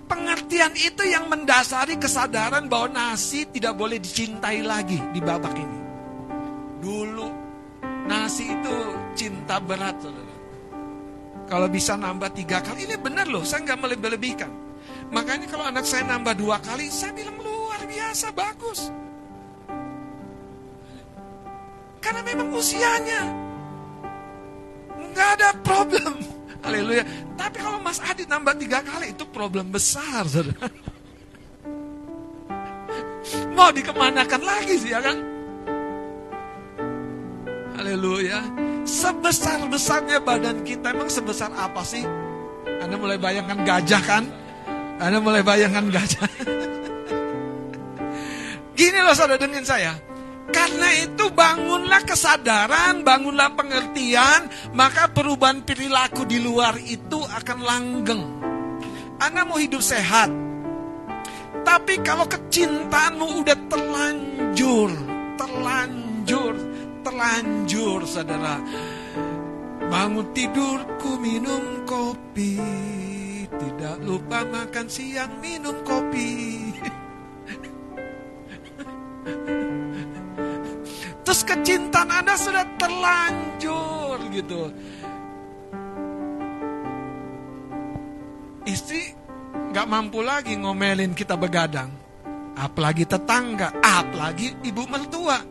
Pengertian itu yang mendasari kesadaran bahwa nasi tidak boleh dicintai lagi di babak ini. Dulu nasi itu cinta berat. Kalau bisa nambah tiga kali, ini benar loh, saya nggak melebih-lebihkan. Makanya kalau anak saya nambah dua kali, saya bilang luar biasa, bagus. Karena memang usianya. Nggak ada problem. Haleluya. Tapi kalau Mas Adi nambah tiga kali, itu problem besar, saudara. Mau dikemanakan lagi sih, ya kan? Haleluya. Sebesar-besarnya badan kita, emang sebesar apa sih? Anda mulai bayangkan gajah kan? Anda mulai bayangkan gajah. (laughs) Gini loh saudara dengan saya. Karena itu bangunlah kesadaran, bangunlah pengertian, maka perubahan perilaku di luar itu akan langgeng. Anda mau hidup sehat. Tapi kalau kecintaanmu udah terlanjur, terlanjur, terlanjur saudara. Bangun tidurku minum kopi, tidak lupa makan siang minum kopi. (laughs) Terus kecintaan Anda sudah terlanjur gitu. Istri nggak mampu lagi ngomelin kita begadang. Apalagi tetangga, apalagi ibu mertua.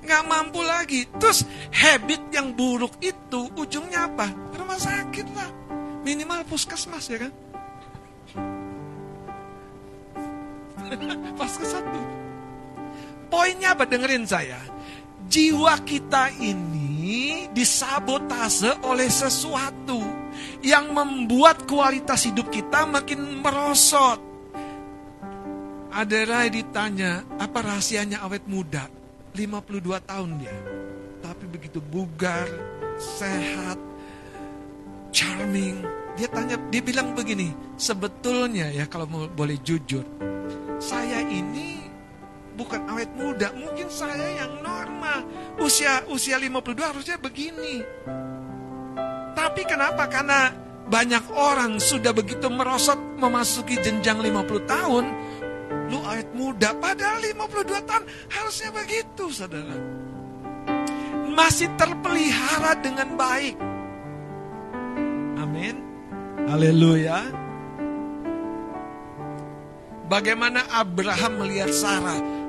Nggak mampu lagi. Terus habit yang buruk itu ujungnya apa? Rumah sakit lah. Minimal puskesmas ya kan? (laughs) Pas ke satu. Poinnya apa? Dengerin saya. Jiwa kita ini disabotase oleh sesuatu yang membuat kualitas hidup kita makin merosot. Ada Rai ditanya, apa rahasianya awet muda? 52 tahun dia. Tapi begitu bugar, sehat, charming. Dia tanya, dia bilang begini, sebetulnya ya kalau boleh jujur, saya ini bukan awet muda, mungkin saya yang normal. Usia usia 52 harusnya begini. Tapi kenapa? Karena banyak orang sudah begitu merosot memasuki jenjang 50 tahun, lu awet muda, padahal 52 tahun harusnya begitu, saudara. Masih terpelihara dengan baik. Amin. Haleluya. Bagaimana Abraham melihat Sarah?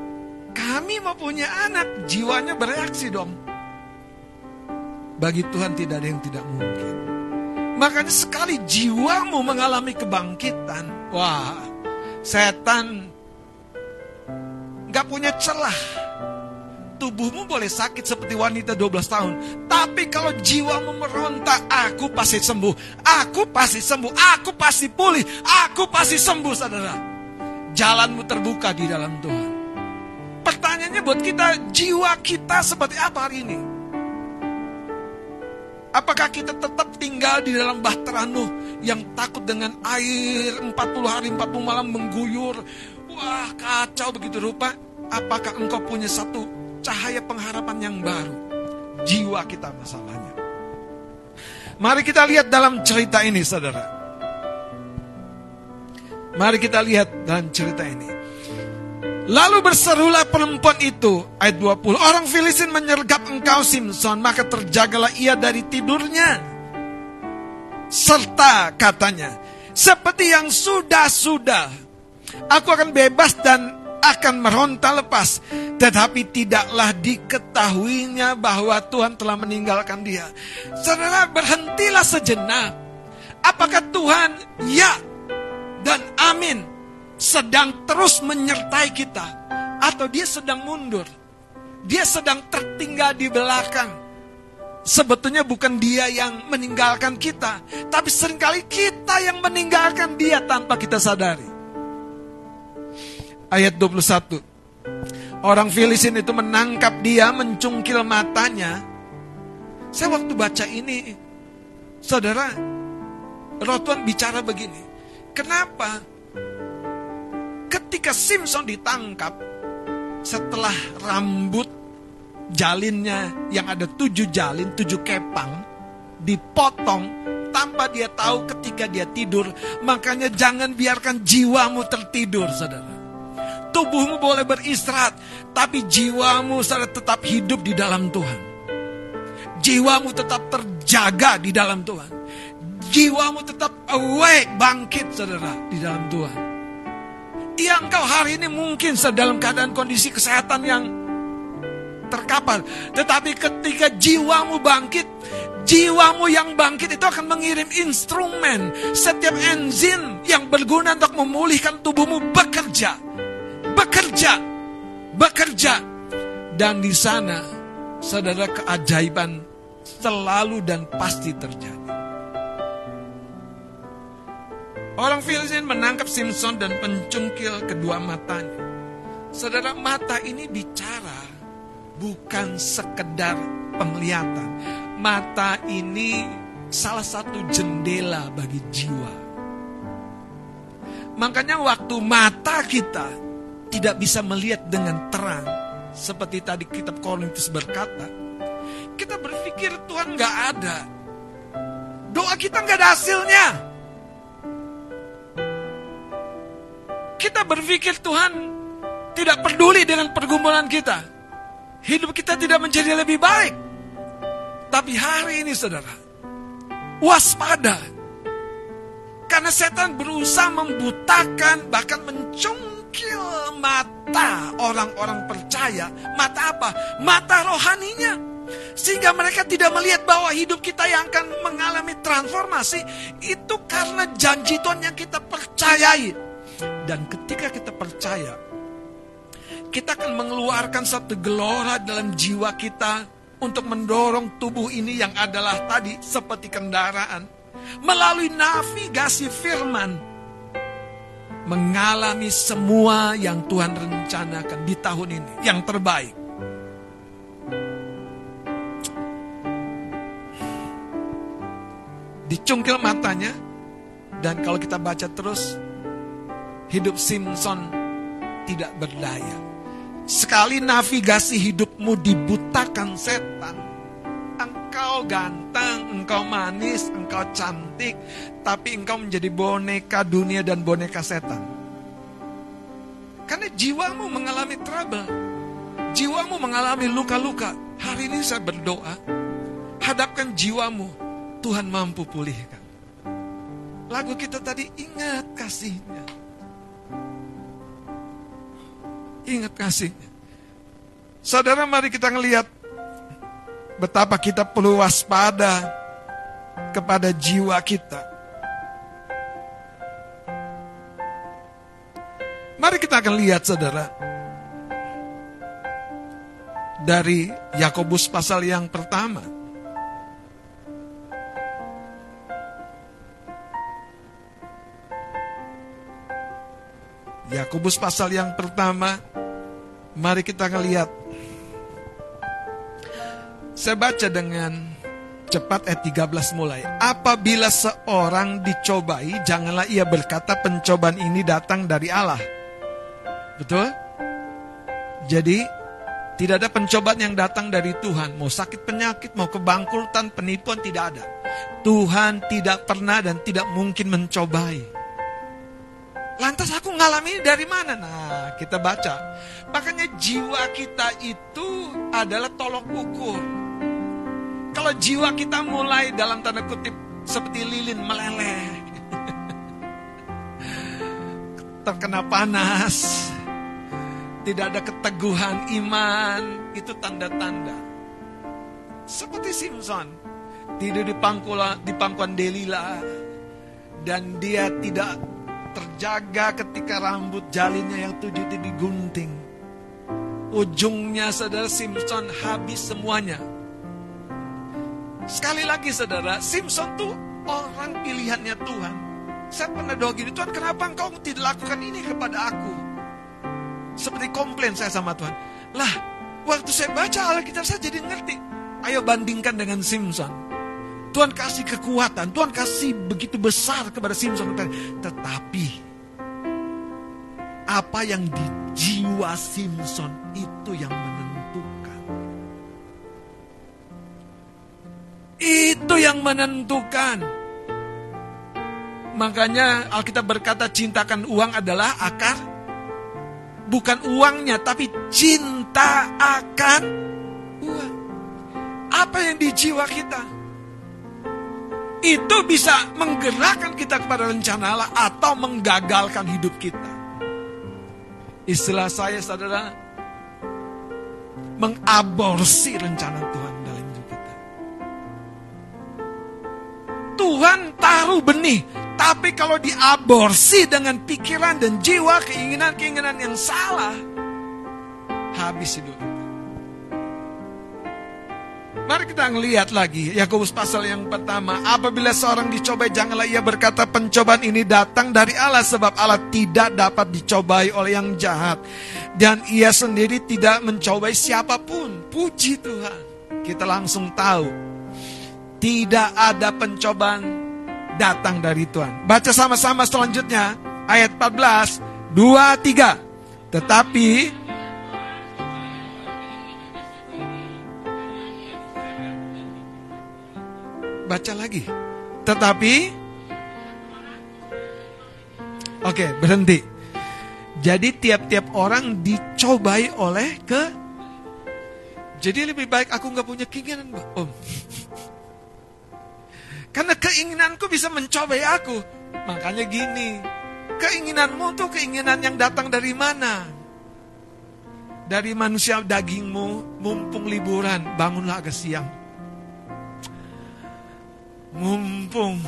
Kami mau punya anak, jiwanya bereaksi dong. Bagi Tuhan tidak ada yang tidak mungkin. Makanya sekali jiwamu mengalami kebangkitan, wah, setan gak punya celah. Tubuhmu boleh sakit seperti wanita 12 tahun. Tapi kalau jiwamu meronta, aku pasti sembuh. Aku pasti sembuh. Aku pasti pulih. Aku pasti sembuh, saudara. Jalanmu terbuka di dalam Tuhan. Pertanyaannya buat kita, jiwa kita seperti apa hari ini? Apakah kita tetap tinggal di dalam bahtera Nuh yang takut dengan air 40 hari 40 malam mengguyur? Wah kacau begitu rupa. Apakah engkau punya satu cahaya pengharapan yang baru? Jiwa kita masalahnya. Mari kita lihat dalam cerita ini saudara. Mari kita lihat dalam cerita ini. Lalu berserulah perempuan itu, ayat 20, orang Filistin menyergap engkau Simpson, maka terjagalah ia dari tidurnya. Serta katanya, seperti yang sudah-sudah, aku akan bebas dan akan meronta lepas. Tetapi tidaklah diketahuinya bahwa Tuhan telah meninggalkan dia. Saudara berhentilah sejenak. Apakah Tuhan? Ya dan amin sedang terus menyertai kita atau dia sedang mundur. Dia sedang tertinggal di belakang. Sebetulnya bukan dia yang meninggalkan kita, tapi sering kali kita yang meninggalkan dia tanpa kita sadari. Ayat 21. Orang Filistin itu menangkap dia, mencungkil matanya. Saya waktu baca ini, saudara, Rotuan bicara begini. Kenapa ketika Simpson ditangkap, setelah rambut jalinnya yang ada tujuh jalin, tujuh kepang, dipotong tanpa dia tahu ketika dia tidur. Makanya jangan biarkan jiwamu tertidur, saudara. Tubuhmu boleh beristirahat, tapi jiwamu saudara tetap hidup di dalam Tuhan. Jiwamu tetap terjaga di dalam Tuhan. Jiwamu tetap awake, bangkit saudara di dalam Tuhan. Iya engkau hari ini mungkin dalam keadaan kondisi kesehatan yang terkapar. Tetapi ketika jiwamu bangkit, jiwamu yang bangkit itu akan mengirim instrumen. Setiap enzim yang berguna untuk memulihkan tubuhmu bekerja. Bekerja. Bekerja. Dan di sana, saudara keajaiban selalu dan pasti terjadi. Orang Filistin menangkap Simpson dan pencungkil kedua matanya. Saudara, mata ini bicara bukan sekedar penglihatan. Mata ini salah satu jendela bagi jiwa. Makanya waktu mata kita tidak bisa melihat dengan terang, seperti tadi kitab Korintus berkata, kita berpikir Tuhan nggak ada. Doa kita nggak ada hasilnya. Kita berpikir Tuhan tidak peduli dengan pergumulan kita hidup kita tidak menjadi lebih baik. Tapi hari ini saudara, waspada. Karena setan berusaha membutakan, bahkan mencungkil mata orang-orang percaya. Mata apa? Mata rohaninya. Sehingga mereka tidak melihat bahwa hidup kita yang akan mengalami transformasi itu karena janji Tuhan yang kita percayai. Dan ketika kita percaya, kita akan mengeluarkan satu gelora dalam jiwa kita untuk mendorong tubuh ini yang adalah tadi seperti kendaraan. Melalui navigasi firman mengalami semua yang Tuhan rencanakan di tahun ini. Yang terbaik. Dicungkil matanya. Dan kalau kita baca terus hidup Simpson tidak berdaya. Sekali navigasi hidupmu dibutakan setan, engkau ganteng, engkau manis, engkau cantik, tapi engkau menjadi boneka dunia dan boneka setan. Karena jiwamu mengalami trouble, jiwamu mengalami luka-luka. Hari ini saya berdoa, hadapkan jiwamu, Tuhan mampu pulihkan. Lagu kita tadi ingat kasihnya. Ingat kasihnya. Saudara mari kita ngelihat betapa kita perlu waspada kepada jiwa kita. Mari kita akan lihat saudara. Dari Yakobus pasal yang pertama. Yakobus pasal yang pertama, mari kita ngelihat. Saya baca dengan cepat ayat 13 mulai. Apabila seorang dicobai, janganlah ia berkata pencobaan ini datang dari Allah. Betul? Jadi, tidak ada pencobaan yang datang dari Tuhan. Mau sakit penyakit, mau kebangkrutan, penipuan, tidak ada. Tuhan tidak pernah dan tidak mungkin mencobai. Lantas aku ngalami dari mana? Nah, kita baca. Makanya jiwa kita itu adalah tolok ukur. Kalau jiwa kita mulai dalam tanda kutip seperti lilin meleleh. (laughs) Terkena panas. Tidak ada keteguhan iman. Itu tanda-tanda. Seperti Simpson. Tidur di pangkuan, di pangkuan Delila. Dan dia tidak terjaga ketika rambut jalinnya yang tujuh itu digunting. Ujungnya saudara Simpson habis semuanya. Sekali lagi saudara, Simpson tuh orang pilihannya Tuhan. Saya pernah doa gini, Tuhan kenapa engkau tidak lakukan ini kepada aku? Seperti komplain saya sama Tuhan. Lah, waktu saya baca Alkitab saya jadi ngerti. Ayo bandingkan dengan Simpson. Tuhan kasih kekuatan, Tuhan kasih begitu besar kepada Simpson. Tetapi apa yang di jiwa Simpson itu yang menentukan. Itu yang menentukan. Makanya Alkitab berkata cintakan uang adalah akar. Bukan uangnya, tapi cinta akan uang. Apa yang di jiwa kita? Itu bisa menggerakkan kita kepada rencana Allah atau menggagalkan hidup kita. Istilah saya saudara, mengaborsi rencana Tuhan dalam hidup kita. Tuhan taruh benih, tapi kalau diaborsi dengan pikiran dan jiwa, keinginan-keinginan yang salah, habis hidup Mari kita ngelihat lagi Yakobus pasal yang pertama. Apabila seorang dicobai janganlah ia berkata pencobaan ini datang dari Allah sebab Allah tidak dapat dicobai oleh yang jahat dan ia sendiri tidak mencobai siapa pun. Puji Tuhan. Kita langsung tahu tidak ada pencobaan datang dari Tuhan. Baca sama-sama selanjutnya ayat 14 2 3. Tetapi baca lagi. Tetapi Oke, berhenti. Jadi tiap-tiap orang dicobai oleh ke Jadi lebih baik aku nggak punya keinginan, Om. (laughs) Karena keinginanku bisa mencobai aku. Makanya gini, keinginanmu tuh keinginan yang datang dari mana? Dari manusia dagingmu, mumpung liburan, bangunlah agak siang mumpung.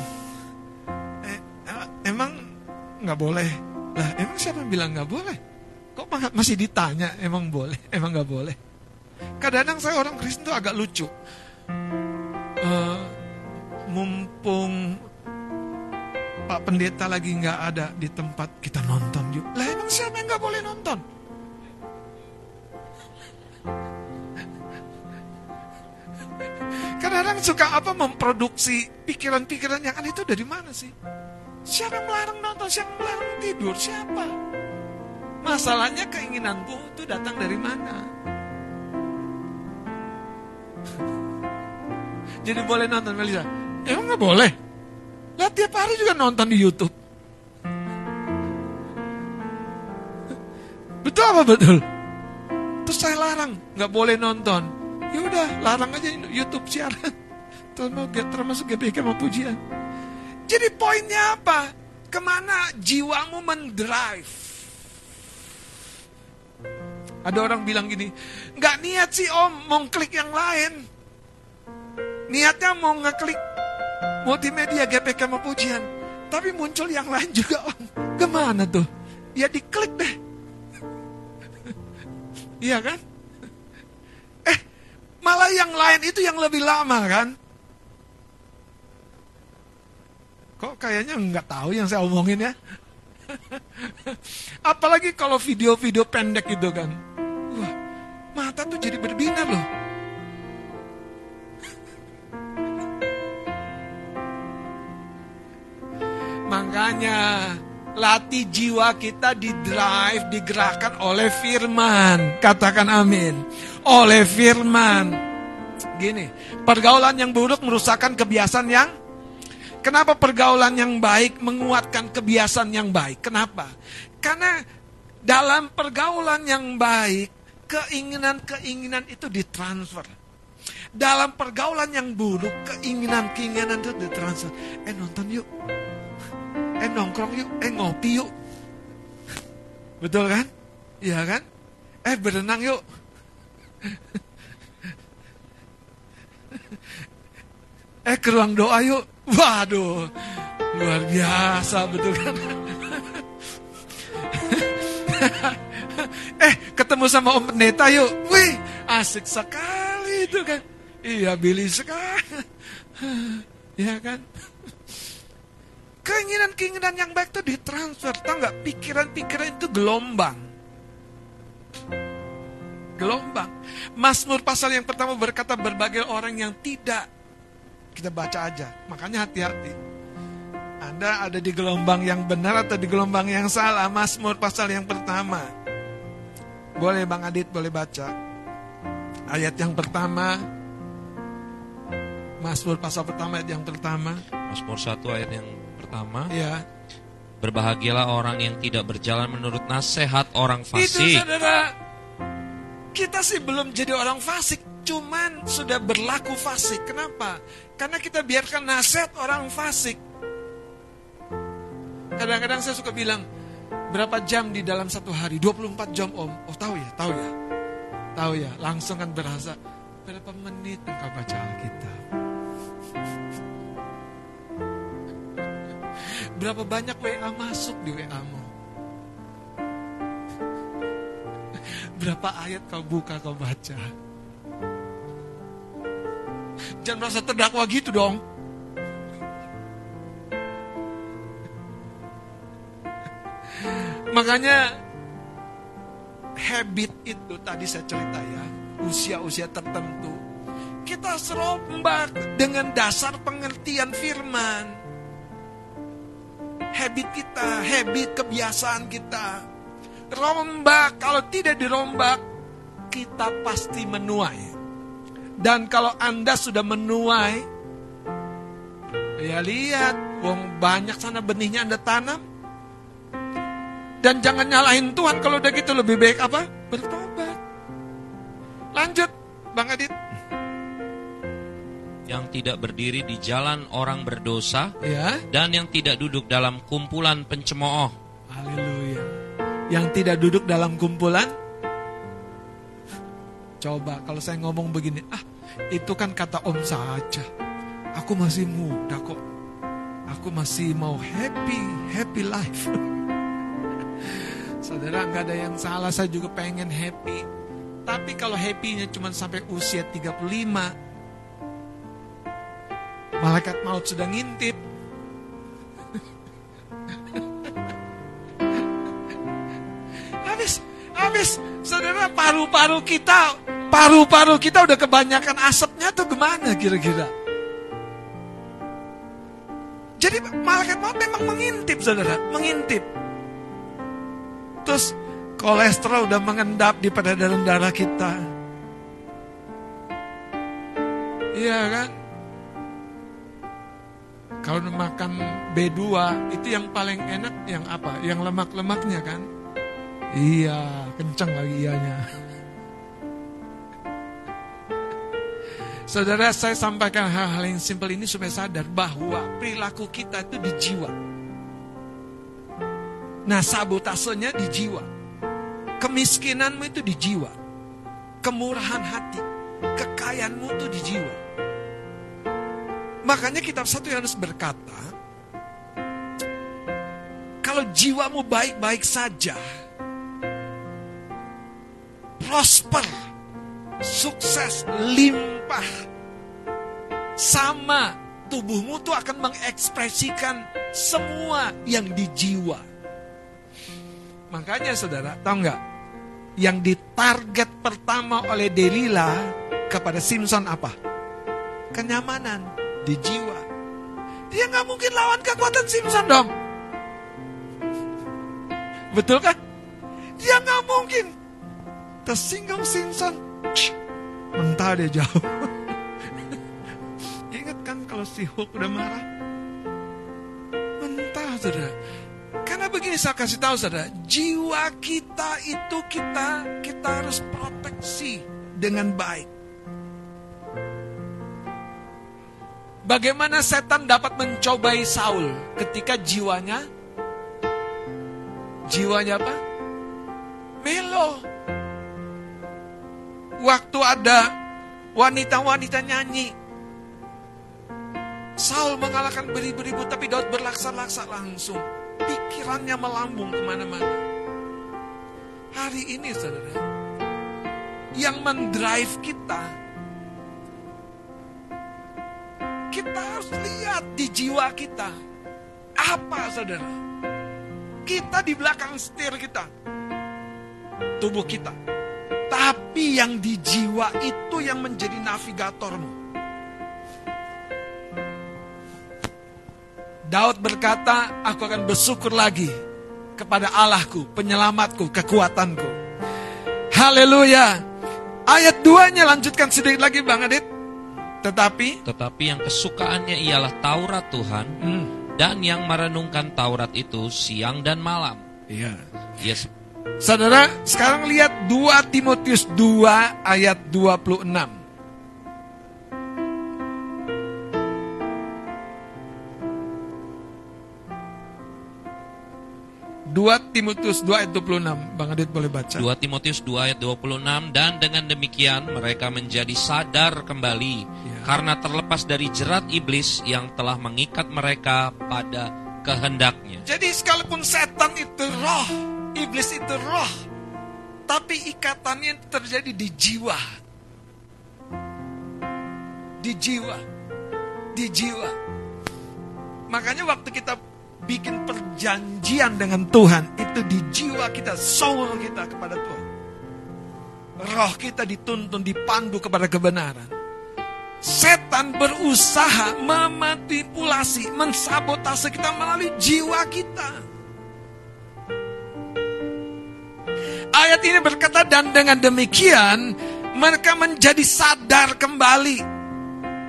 Eh, eh, emang nggak boleh? Lah emang siapa yang bilang nggak boleh? Kok masih ditanya emang boleh (laughs) emang nggak boleh? Kadang-kadang saya orang Kristen tuh agak lucu. Uh, mumpung Pak Pendeta lagi nggak ada di tempat kita nonton yuk. Lah emang siapa yang nggak boleh nonton Kadang-kadang suka apa memproduksi pikiran-pikiran yang aneh itu dari mana sih? Siapa yang melarang nonton? Siapa yang melarang tidur? Siapa? Masalahnya keinginanmu itu datang dari mana? (laughs) Jadi boleh nonton Melisa? Emang nggak boleh? Lah tiap hari juga nonton di YouTube. Betul apa betul? Terus saya larang, nggak boleh nonton ya udah larang aja YouTube siaran. (laughs) Termasuk GBK mau pujian. Jadi poinnya apa? Ke mana jiwamu mendrive? Ada orang bilang gini nggak niat sih om mau klik yang lain. Niatnya mau ngeklik multimedia GPK mau pujian. Tapi muncul yang lain juga om. Ke mana tuh? Ya diklik deh. (laughs) Iya kan Malah yang lain itu yang lebih lama kan? Kok kayaknya nggak tahu yang saya omongin ya? (laughs) Apalagi kalau video-video pendek itu kan. Wah, mata tuh jadi berbinar loh. (laughs) Makanya latih jiwa kita di drive, digerakkan oleh firman. Katakan amin oleh firman. Gini, pergaulan yang buruk merusakkan kebiasaan yang Kenapa pergaulan yang baik menguatkan kebiasaan yang baik? Kenapa? Karena dalam pergaulan yang baik, keinginan-keinginan itu ditransfer. Dalam pergaulan yang buruk, keinginan-keinginan itu ditransfer. Eh nonton yuk. Nongkrong yuk. Eh ngopi yuk. Betul kan? Iya kan? Eh berenang yuk. eh ke ruang doa yuk. Waduh, luar biasa betul kan? eh ketemu sama Om Pendeta yuk. Wih, asik sekali itu kan. Iya, Billy sekali. Iya kan? Keinginan-keinginan yang baik itu ditransfer, tau nggak? Pikiran-pikiran itu gelombang gelombang. Mazmur pasal yang pertama berkata berbagai orang yang tidak. Kita baca aja, makanya hati-hati. Anda ada di gelombang yang benar atau di gelombang yang salah. Mazmur pasal yang pertama. Boleh Bang Adit, boleh baca. Ayat yang pertama. Mazmur pasal pertama ayat yang pertama. Mazmur satu ayat yang pertama. Ya. Berbahagialah orang yang tidak berjalan menurut nasihat orang fasik. Itu saudara, kita sih belum jadi orang fasik, cuman sudah berlaku fasik. Kenapa? Karena kita biarkan nasihat orang fasik. Kadang-kadang saya suka bilang, Berapa jam di dalam satu hari? 24 jam om. Oh tahu ya, tahu ya. Tahu ya, langsung kan berasa. Berapa menit engkau baca Alkitab? Berapa banyak WA masuk di WA-mu? (laughs) Berapa ayat kau buka, kau baca? Jangan merasa terdakwa gitu dong. (laughs) Makanya habit itu tadi saya cerita ya, usia-usia tertentu. Kita serombak dengan dasar pengertian firman. Habit kita, habit kebiasaan kita. Rombak, kalau tidak dirombak, kita pasti menuai. Dan kalau Anda sudah menuai, ya lihat, wong banyak sana benihnya Anda tanam, dan jangan nyalahin Tuhan kalau udah gitu lebih baik apa? Bertobat. Lanjut, Bang Adit. Yang tidak berdiri di jalan orang berdosa Ya, dan yang tidak duduk dalam kumpulan pencemooh. haleluya. Yang tidak duduk dalam kumpulan Coba kalau saya ngomong begini, ah itu kan kata om saja. Aku masih muda kok. Aku masih mau happy, happy life. (laughs) Saudara nggak ada yang salah, saya juga pengen happy. Tapi kalau happy-nya cuma sampai usia 35, malaikat maut sudah ngintip. Habis, habis, saudara paru-paru kita, paru-paru kita udah kebanyakan asapnya tuh gimana kira-kira? Jadi malaikat maut memang mengintip, saudara, mengintip. Terus kolesterol udah mengendap di peredaran darah kita. Iya kan? Kalau makan B2 itu yang paling enak yang apa? Yang lemak-lemaknya kan? Iya, kencang lagi ianya. Saudara, saya sampaikan hal-hal yang simpel ini supaya sadar bahwa perilaku kita itu di jiwa. Nah, sabotasenya di jiwa. Kemiskinanmu itu di jiwa. Kemurahan hati, kekayaanmu itu di jiwa. Makanya kitab satu Yohanes berkata, kalau jiwamu baik-baik saja, prosper, sukses, limpah, sama tubuhmu tuh akan mengekspresikan semua yang di jiwa. Makanya saudara, tahu nggak? Yang ditarget pertama oleh Delila kepada Simpson apa? Kenyamanan di jiwa. Dia nggak mungkin lawan kekuatan Simpson dong. Betul kan? Dia nggak mungkin. Tersinggung Simpson. Mentah dia jauh. (laughs) Ingat kan kalau si Hulk udah marah? Mentah saudara. Karena begini saya kasih tahu saudara, jiwa kita itu kita kita harus proteksi dengan baik. Bagaimana setan dapat mencobai Saul ketika jiwanya jiwanya apa? Melo. Waktu ada wanita-wanita nyanyi, Saul mengalahkan beribu-ribu tapi Daud berlaksa-laksa langsung. Pikirannya melambung ke mana-mana. Hari ini saudara, yang mendrive kita, kita harus lihat di jiwa kita. Apa saudara? Kita di belakang setir kita. Tubuh kita. Tapi yang di jiwa itu yang menjadi navigatormu. Daud berkata, aku akan bersyukur lagi kepada Allahku, penyelamatku, kekuatanku. Haleluya. Ayat 2-nya lanjutkan sedikit lagi Bang Adit. Tetapi, Tetapi yang kesukaannya ialah Taurat Tuhan hmm, dan yang merenungkan Taurat itu siang dan malam. iya. Yes. Saudara, sekarang lihat 2 Timotius 2 ayat 26. 2 2 Timotius 2 ayat 26. Bang Adit boleh baca. 2 Timotius 2 ayat 26 dan dengan demikian mereka menjadi sadar kembali Ya. karena terlepas dari jerat iblis yang telah mengikat mereka pada kehendaknya. Jadi sekalipun setan itu roh, iblis itu roh, tapi ikatannya terjadi di jiwa. Di jiwa. Di jiwa. Makanya waktu kita bikin perjanjian dengan Tuhan, itu di jiwa kita, soul kita kepada Tuhan. Roh kita dituntun, dipandu kepada kebenaran. Setan berusaha memanipulasi, mensabotase kita melalui jiwa kita. Ayat ini berkata dan dengan demikian mereka menjadi sadar kembali.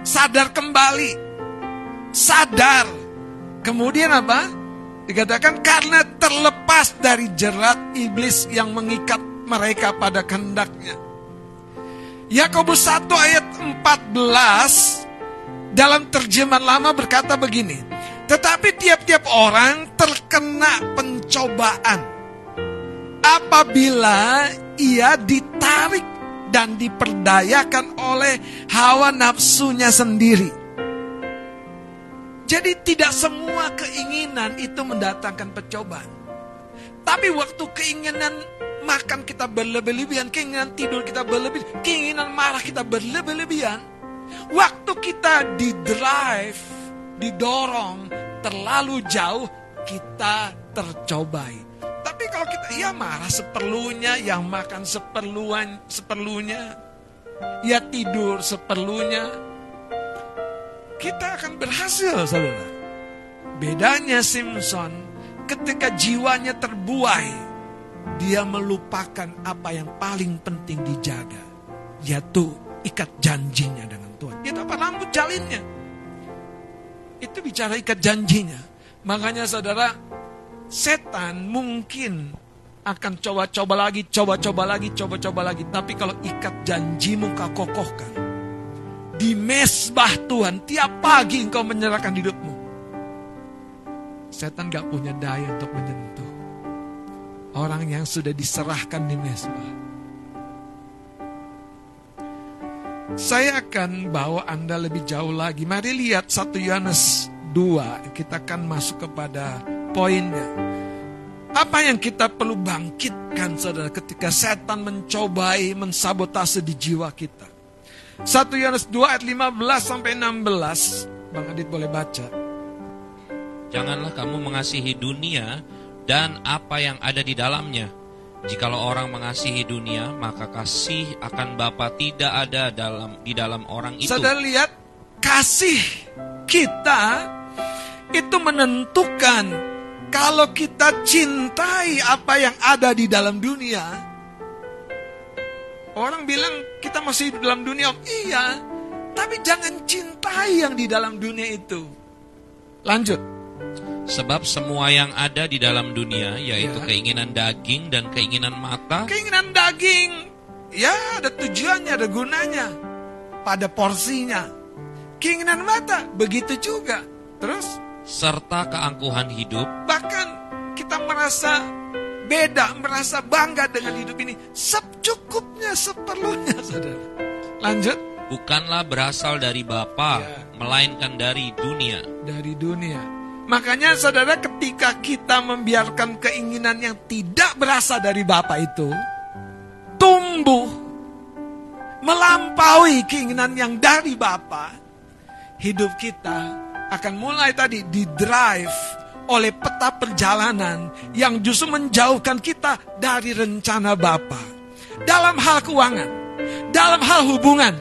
Sadar kembali. Sadar. Kemudian apa? Dikatakan karena terlepas dari jerat iblis yang mengikat mereka pada kehendaknya. Yakobus 1 ayat 14 dalam terjemahan lama berkata begini. Tetapi tiap-tiap orang terkena pencobaan apabila ia ditarik dan diperdayakan oleh hawa nafsunya sendiri. Jadi tidak semua keinginan itu mendatangkan percobaan. Tapi waktu keinginan makan kita berlebih-lebihan, keinginan tidur kita berlebih, keinginan marah kita berlebih-lebihan. Waktu kita di drive, didorong terlalu jauh, kita tercobai. Tapi kalau kita ya marah seperlunya, yang makan seperluan seperlunya, ya tidur seperlunya, kita akan berhasil, saudara. Bedanya Simpson, ketika jiwanya terbuai, dia melupakan apa yang paling penting dijaga, yaitu ikat janjinya dengan Tuhan. Itu apa rambut jalinnya? Itu bicara ikat janjinya. Makanya saudara, setan mungkin akan coba-coba lagi, coba-coba lagi, coba-coba lagi. Tapi kalau ikat janjimu kau kokohkan, di mesbah Tuhan, tiap pagi engkau menyerahkan hidupmu. Setan gak punya daya untuk menyentuh orang yang sudah diserahkan di mesbah. Saya akan bawa Anda lebih jauh lagi. Mari lihat 1 Yohanes 2. Kita akan masuk kepada poinnya. Apa yang kita perlu bangkitkan saudara ketika setan mencobai mensabotase di jiwa kita. 1 Yohanes 2 ayat 15 sampai 16. Bang Adit boleh baca. Janganlah kamu mengasihi dunia dan apa yang ada di dalamnya. Jikalau orang mengasihi dunia, maka kasih akan Bapa tidak ada dalam di dalam orang itu. Saudara lihat, kasih kita itu menentukan kalau kita cintai apa yang ada di dalam dunia. Orang bilang kita masih di dalam dunia, iya. Tapi jangan cintai yang di dalam dunia itu. Lanjut. Sebab semua yang ada di dalam dunia, yaitu Ya. keinginan daging dan keinginan mata, Keinginan daging, ya ada tujuannya, ada gunanya. Pada porsinya. Keinginan mata, begitu juga. Terus, serta keangkuhan hidup, bahkan kita merasa beda, merasa bangga dengan hidup ini. Secukupnya, seperlunya, saudara. Lanjut. bukanlah berasal dari Bapa, Ya. melainkan dari dunia. Dari dunia. Makanya saudara ketika kita membiarkan keinginan yang tidak berasal dari Bapa itu tumbuh melampaui keinginan yang dari Bapa, hidup kita akan mulai tadi di drive oleh peta perjalanan yang justru menjauhkan kita dari rencana Bapa. Dalam hal keuangan, dalam hal hubungan,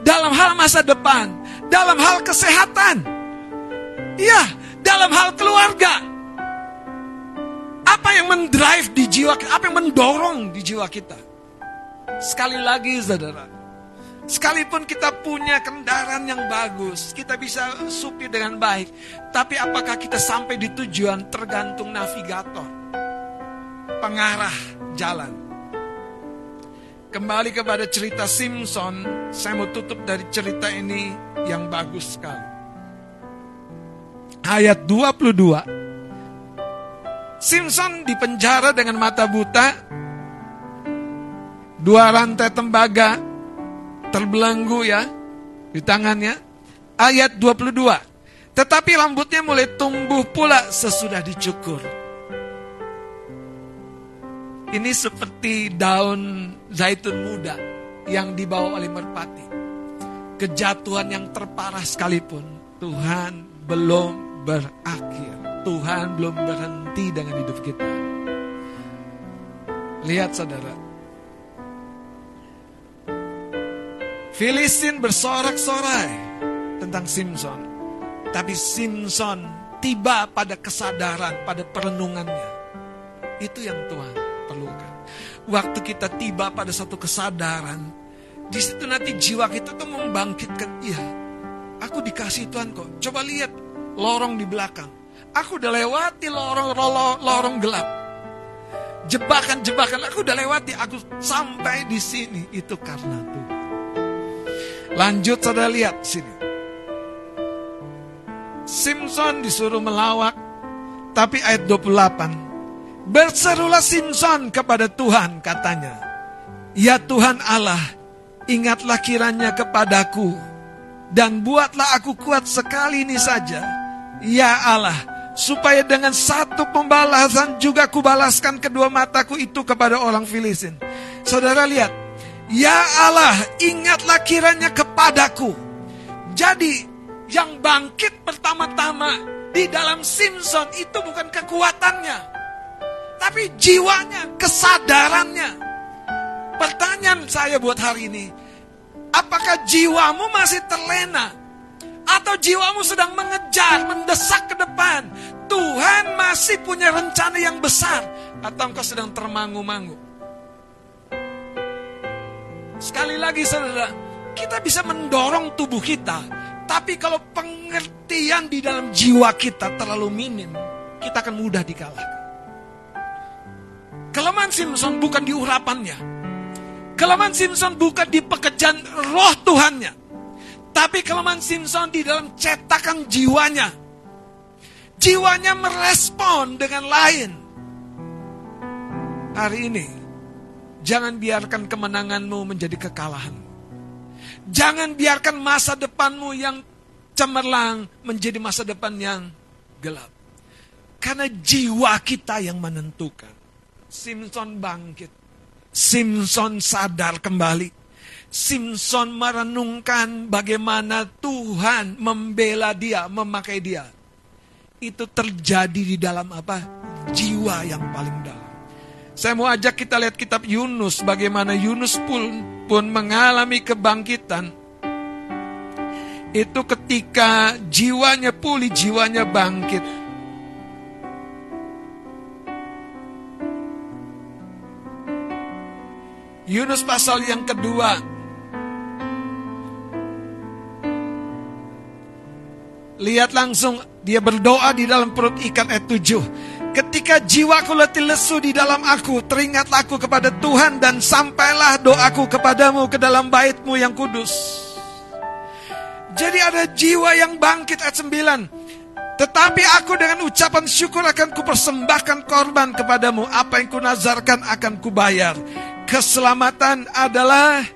dalam hal masa depan, dalam hal kesehatan. Iya, dalam hal keluarga. Apa yang mendrive di jiwa kita, apa yang mendorong di jiwa kita? Sekali lagi saudara, sekalipun kita punya kendaraan yang bagus, kita bisa supir dengan baik, tapi apakah kita sampai di tujuan tergantung navigator, pengarah jalan. Kembali kepada cerita Simpson, saya mau tutup dari cerita ini yang bagus sekali. Ayat 22. Simpson dipenjara dengan mata buta, dua rantai tembaga terbelenggu ya di tangannya. Ayat 22. Tetapi rambutnya mulai tumbuh pula sesudah dicukur. Ini seperti daun zaitun muda yang dibawa oleh merpati. Kejatuhan yang terparah sekalipun, Tuhan belum berakhir. Tuhan belum berhenti dengan hidup kita. Lihat saudara. Filistin bersorak-sorai tentang Simpson. Tapi Simpson tiba pada kesadaran, pada perenungannya. Itu yang Tuhan perlukan. Waktu kita tiba pada satu kesadaran, di situ nanti jiwa kita tuh membangkitkan, iya, aku dikasih Tuhan kok. Coba lihat lorong di belakang. Aku udah lewati lorong lorong, lorong gelap. Jebakan-jebakan aku udah lewati, aku sampai di sini itu karena Tuhan. Lanjut saudara lihat sini. Simpson disuruh melawak, tapi ayat 28. Berserulah Simpson kepada Tuhan katanya. Ya Tuhan Allah, ingatlah kiranya kepadaku dan buatlah aku kuat sekali ini saja. Ya Allah, supaya dengan satu pembalasan juga kubalaskan kedua mataku itu kepada orang Filistin. Saudara lihat, Ya Allah, ingatlah kiranya kepadaku. Jadi, yang bangkit pertama-tama di dalam Simpson itu bukan kekuatannya, tapi jiwanya, kesadarannya. Pertanyaan saya buat hari ini, apakah jiwamu masih terlena? Atau jiwamu sedang mengejar, mendesak ke depan? Tuhan masih punya rencana yang besar. Atau engkau sedang termangu-mangu? Sekali lagi saudara, kita bisa mendorong tubuh kita. Tapi kalau pengertian di dalam jiwa kita terlalu minim, kita akan mudah dikalahkan. Kelemahan Simpson bukan di urapannya. Kelemahan Simpson bukan di pekerjaan roh Tuhannya. Tapi kelemahan Simpson di dalam cetakan jiwanya. Jiwanya merespon dengan lain. Hari ini, jangan biarkan kemenanganmu menjadi kekalahan. Jangan biarkan masa depanmu yang cemerlang menjadi masa depan yang gelap. Karena jiwa kita yang menentukan. Simpson bangkit. Simpson sadar kembali. Simpson merenungkan bagaimana Tuhan membela dia, memakai dia. Itu terjadi di dalam apa? Jiwa yang paling dalam. Saya mau ajak kita lihat kitab Yunus, bagaimana Yunus pun, pun mengalami kebangkitan. Itu ketika jiwanya pulih, jiwanya bangkit. Yunus pasal yang kedua. Lihat langsung dia berdoa di dalam perut ikan ayat 7. Ketika jiwaku letih lesu di dalam aku, teringatlah aku kepada Tuhan dan sampailah doaku kepadamu ke dalam baitmu yang kudus. Jadi ada jiwa yang bangkit ayat 9. Tetapi aku dengan ucapan syukur akan kupersembahkan korban kepadamu. Apa yang kunazarkan akan kubayar. Keselamatan adalah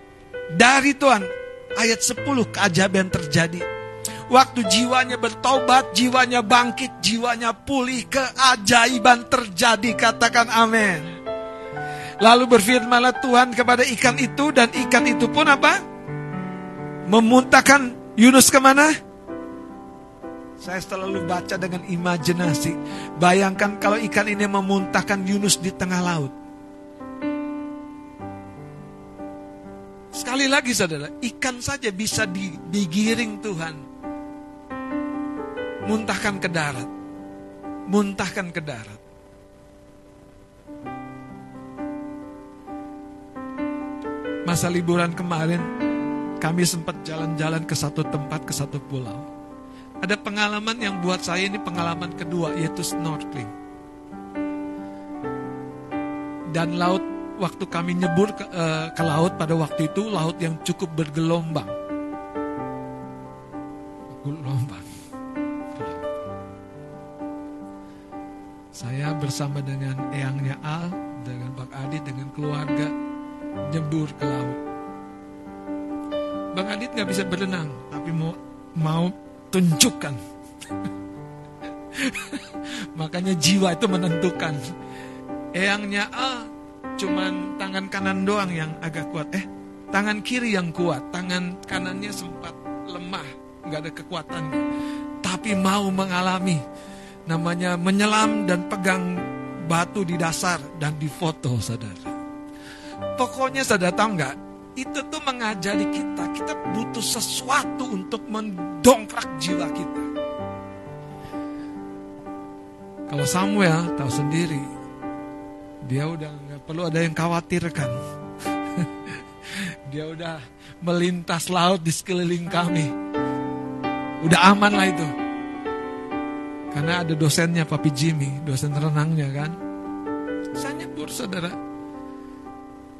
dari Tuhan. Ayat 10 keajaiban terjadi. Waktu jiwanya bertobat, jiwanya bangkit, jiwanya pulih, keajaiban terjadi. Katakan amin. Lalu berfirmanlah Tuhan kepada ikan itu dan ikan itu pun apa? Memuntahkan Yunus ke mana? Saya selalu baca dengan imajinasi. Bayangkan kalau ikan ini memuntahkan Yunus di tengah laut. Sekali lagi saudara, ikan saja bisa digiring Tuhan. Muntahkan ke darat. Muntahkan ke darat. Masa liburan kemarin, kami sempat jalan-jalan ke satu tempat, ke satu pulau. Ada pengalaman yang buat saya ini pengalaman kedua, yaitu snorkeling. Dan laut, waktu kami nyebur ke, uh, ke laut pada waktu itu, laut yang cukup bergelombang. Saya bersama dengan eyangnya Al, dengan Bang Adit, dengan keluarga, nyebur ke laut. Bang Adit nggak bisa berenang, tapi mau mau tunjukkan. (laughs) Makanya jiwa itu menentukan. Eyangnya Al cuman tangan kanan doang yang agak kuat. Eh, tangan kiri yang kuat, tangan kanannya sempat lemah, nggak ada kekuatan. Tapi mau mengalami namanya menyelam dan pegang batu di dasar dan difoto, saudara. Pokoknya saudara tahu nggak? Itu tuh mengajari kita, kita butuh sesuatu untuk mendongkrak jiwa kita. Kalau Samuel tahu sendiri, dia udah nggak perlu ada yang khawatirkan. (laughs) dia udah melintas laut di sekeliling kami. Udah aman lah itu. Karena ada dosennya Papi Jimmy, dosen renangnya kan. Saya nyebur saudara.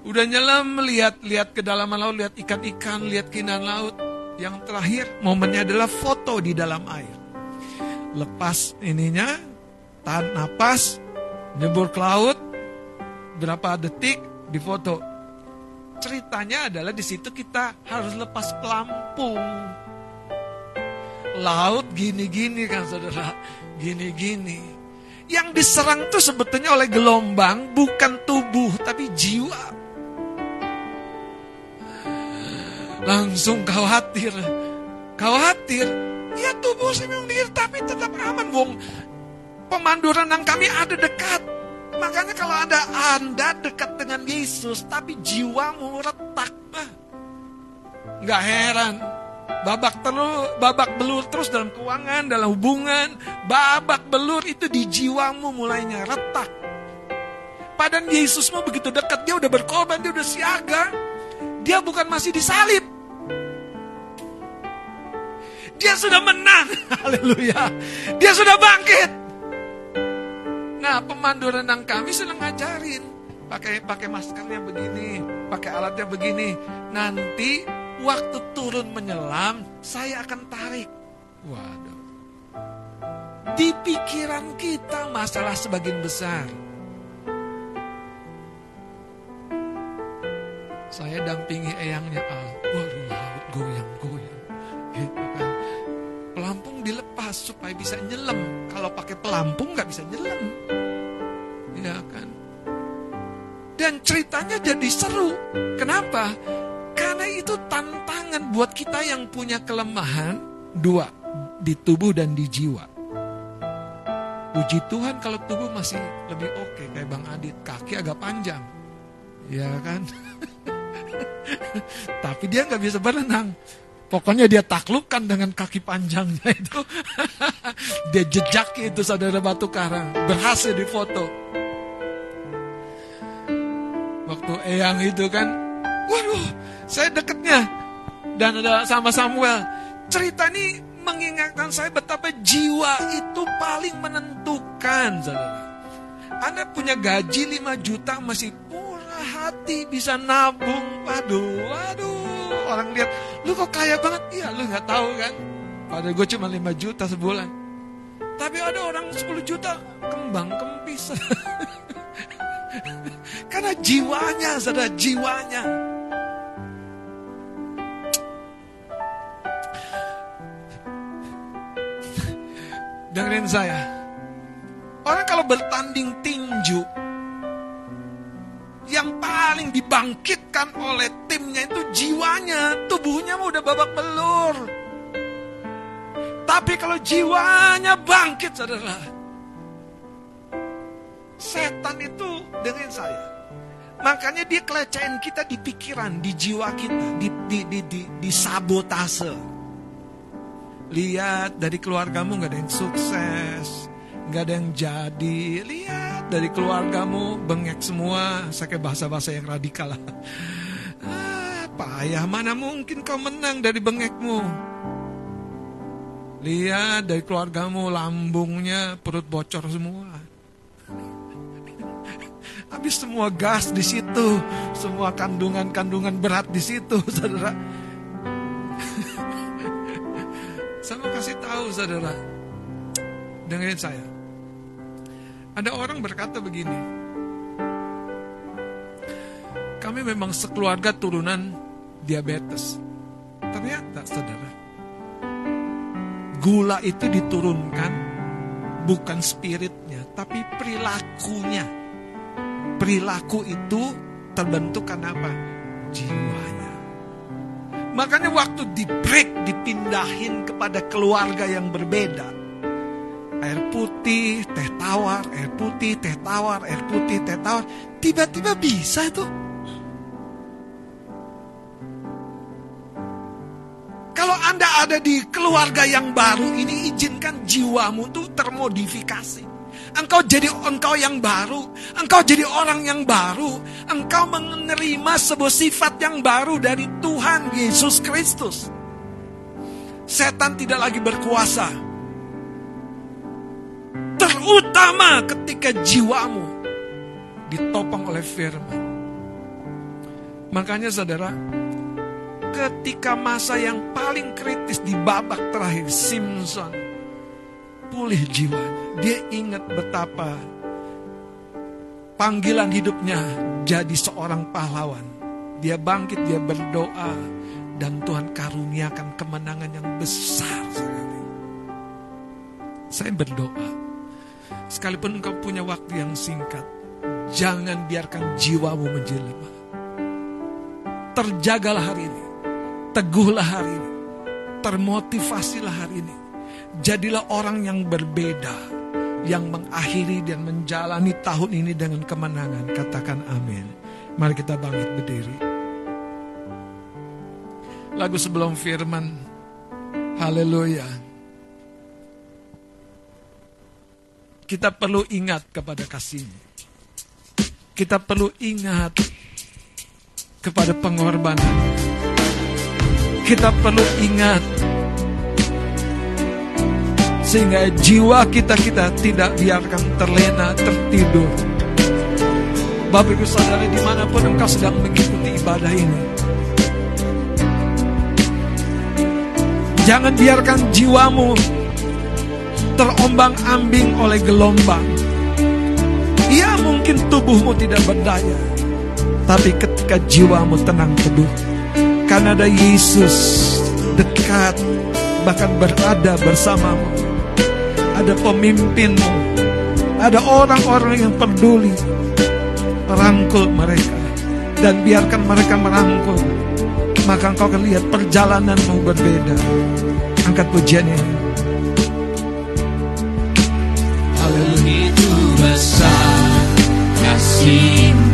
Udah nyelam melihat lihat ke dalam laut, lihat ikan-ikan, lihat keindahan laut. Yang terakhir momennya adalah foto di dalam air. Lepas ininya, tahan napas, nyebur ke laut, berapa detik difoto. Ceritanya adalah di situ kita harus lepas pelampung. Laut gini-gini kan saudara gini-gini. Yang diserang tuh sebetulnya oleh gelombang bukan tubuh tapi jiwa. Langsung khawatir. Khawatir. Ya tubuh saya memang diri tapi tetap aman. Wong pemandu renang kami ada dekat. Makanya kalau ada Anda dekat dengan Yesus tapi jiwamu retak. Nggak heran babak terus, babak belur terus dalam keuangan, dalam hubungan, babak belur itu di jiwamu mulainya retak. Padahal Yesusmu begitu dekat, dia udah berkorban, dia udah siaga. Dia bukan masih disalib. Dia sudah menang. (laughs) Haleluya. Dia sudah bangkit. Nah, pemandu renang kami sedang ngajarin. Pakai pakai maskernya begini, pakai alatnya begini. Nanti waktu turun menyelam, saya akan tarik. Waduh. Di pikiran kita masalah sebagian besar. Saya dampingi eyangnya Al. Waduh, laut goyang-goyang. Gitu kan. Pelampung dilepas supaya bisa nyelam. Kalau pakai pelampung nggak bisa nyelam. Ya kan. Dan ceritanya jadi seru. Kenapa? Karena itu tantangan buat kita yang punya kelemahan dua di tubuh dan di jiwa. Puji Tuhan kalau tubuh masih lebih oke kayak Bang Adit, kaki agak panjang. Ya kan? (laughs) Tapi dia nggak bisa berenang. Pokoknya dia taklukkan dengan kaki panjangnya itu. (laughs) dia jejaki itu saudara batu karang. Berhasil difoto. Waktu Eyang itu kan, waduh, saya deketnya. Dan ada sama Samuel. Cerita ini mengingatkan saya betapa jiwa itu paling menentukan, saudara. Anda punya gaji 5 juta masih murah hati bisa nabung. Waduh, waduh. Orang lihat, lu kok kaya banget? Iya, lu nggak tahu kan? Padahal gue cuma 5 juta sebulan. Tapi ada orang 10 juta kembang kempis. (laughs) Karena jiwanya, saudara, jiwanya. Dengerin saya. Orang kalau bertanding tinju, yang paling dibangkitkan oleh timnya itu jiwanya, tubuhnya udah babak belur. Tapi kalau jiwanya bangkit, saudara, setan itu dengan saya. Makanya dia kelecehan kita di pikiran, di jiwa kita, di, di, di, di, di sabotase. Lihat dari keluargamu gak ada yang sukses, gak ada yang jadi. Lihat dari keluargamu bengek semua, kayak bahasa-bahasa yang radikal lah. (laughs) Ah, payah mana mungkin kau menang dari bengekmu. Lihat dari keluargamu lambungnya perut bocor semua. (laughs) Habis semua gas di situ, semua kandungan-kandungan berat di situ, (laughs) saudara. Saya mau kasih tahu saudara, dengerin saya. Ada orang berkata begini, kami memang sekeluarga turunan diabetes. Ternyata, saudara, gula itu diturunkan bukan spiritnya, tapi perilakunya. Perilaku itu terbentuk karena apa? Jiwanya. Makanya waktu di break dipindahin kepada keluarga yang berbeda. Air putih, teh tawar, air putih, teh tawar, air putih, teh tawar. Tiba-tiba bisa tuh Kalau Anda ada di keluarga yang baru ini, izinkan jiwamu itu termodifikasi. Engkau jadi engkau yang baru, engkau jadi orang yang baru, engkau menerima sebuah sifat yang baru dari Tuhan Yesus Kristus. Setan tidak lagi berkuasa. Terutama ketika jiwamu ditopang oleh firman. Makanya saudara, ketika masa yang paling kritis di babak terakhir Simpson pulih jiwanya. Dia ingat betapa panggilan hidupnya jadi seorang pahlawan. Dia bangkit, dia berdoa dan Tuhan karuniakan kemenangan yang besar sekali. Saya berdoa, sekalipun engkau punya waktu yang singkat, jangan biarkan jiwamu menjelma. Terjagalah hari ini Teguhlah hari ini. Termotivasilah hari ini. Jadilah orang yang berbeda. Yang mengakhiri dan menjalani tahun ini dengan kemenangan. Katakan amin. Mari kita bangkit berdiri. Lagu sebelum firman. Haleluya. Kita perlu ingat kepada kasihnya. Kita perlu ingat kepada pengorbanan kita perlu ingat sehingga jiwa kita kita tidak biarkan terlena tertidur. Bapak Ibu Saudara di mana pun engkau sedang mengikuti ibadah ini. Jangan biarkan jiwamu terombang ambing oleh gelombang. Ya mungkin tubuhmu tidak berdaya. Tapi ketika jiwamu tenang teduh karena ada Yesus dekat, bahkan berada bersamamu. Ada pemimpinmu, ada orang-orang yang peduli. Rangkul mereka dan biarkan mereka merangkul. Maka engkau akan lihat perjalananmu berbeda. Angkat pujian ini. Haleluya. besar kasihmu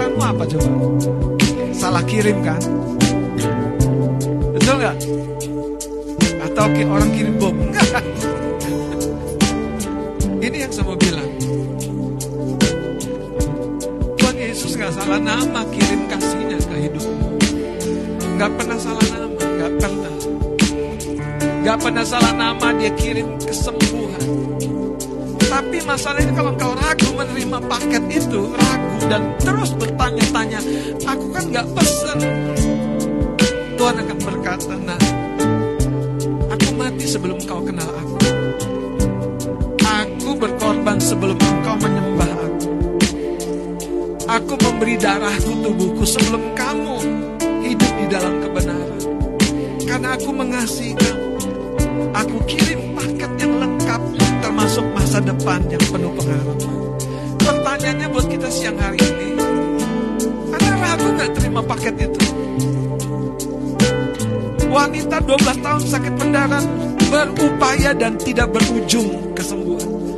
pikiranmu apa coba? Salah kirim kan? Betul nggak? Atau orang kirim bom? Enggak. (laughs) Ini yang saya mau bilang. Tuhan Yesus nggak salah nama kirim kasihnya ke hidupmu. Nggak pernah salah nama, nggak pernah. Nggak pernah salah nama dia kirim kesembuhan. Tapi masalahnya kalau kau ragu menerima paket itu, ragu dan terus bertanya-tanya, aku kan nggak pesen. Tuhan akan berkata, nah, aku mati sebelum kau kenal aku. Aku berkorban sebelum engkau menyembah aku. Aku memberi darahku tubuhku sebelum kamu hidup di dalam kebenaran. Karena aku mengasihi kamu. Aku kirim paket masa depan yang penuh pengharapan. Pertanyaannya buat kita siang hari ini, Anda ragu gak terima paket itu? Wanita 12 tahun sakit pendaran berupaya dan tidak berujung kesembuhan.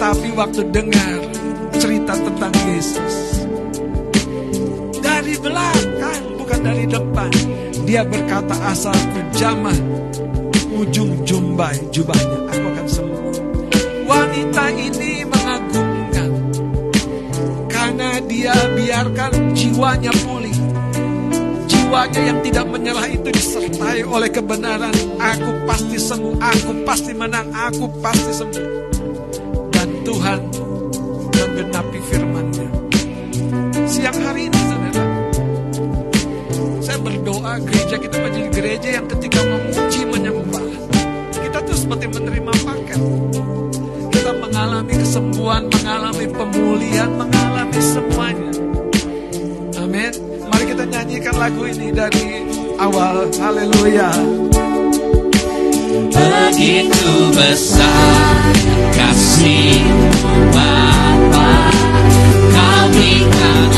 Tapi waktu dengar cerita tentang Yesus dari belakang bukan dari depan, dia berkata asalku jamah ujung jumbai jubahnya aku. Wanita ini mengagumkan karena dia biarkan jiwanya pulih jiwanya yang tidak menyerah itu disertai oleh kebenaran. Aku pasti sembuh, aku pasti menang, aku pasti sembuh. Dan Tuhan menggenapi firman-Nya. Siang hari ini, saudara, saya berdoa gereja kita menjadi gereja yang ketika memuji menyembah, kita tuh seperti menerima paket. Mengalami kesembuhan, mengalami pemulihan, mengalami semuanya. Amin. Mari kita nyanyikan lagu ini dari awal. Haleluya. Begitu besar kasihmu Bapa Kau berikan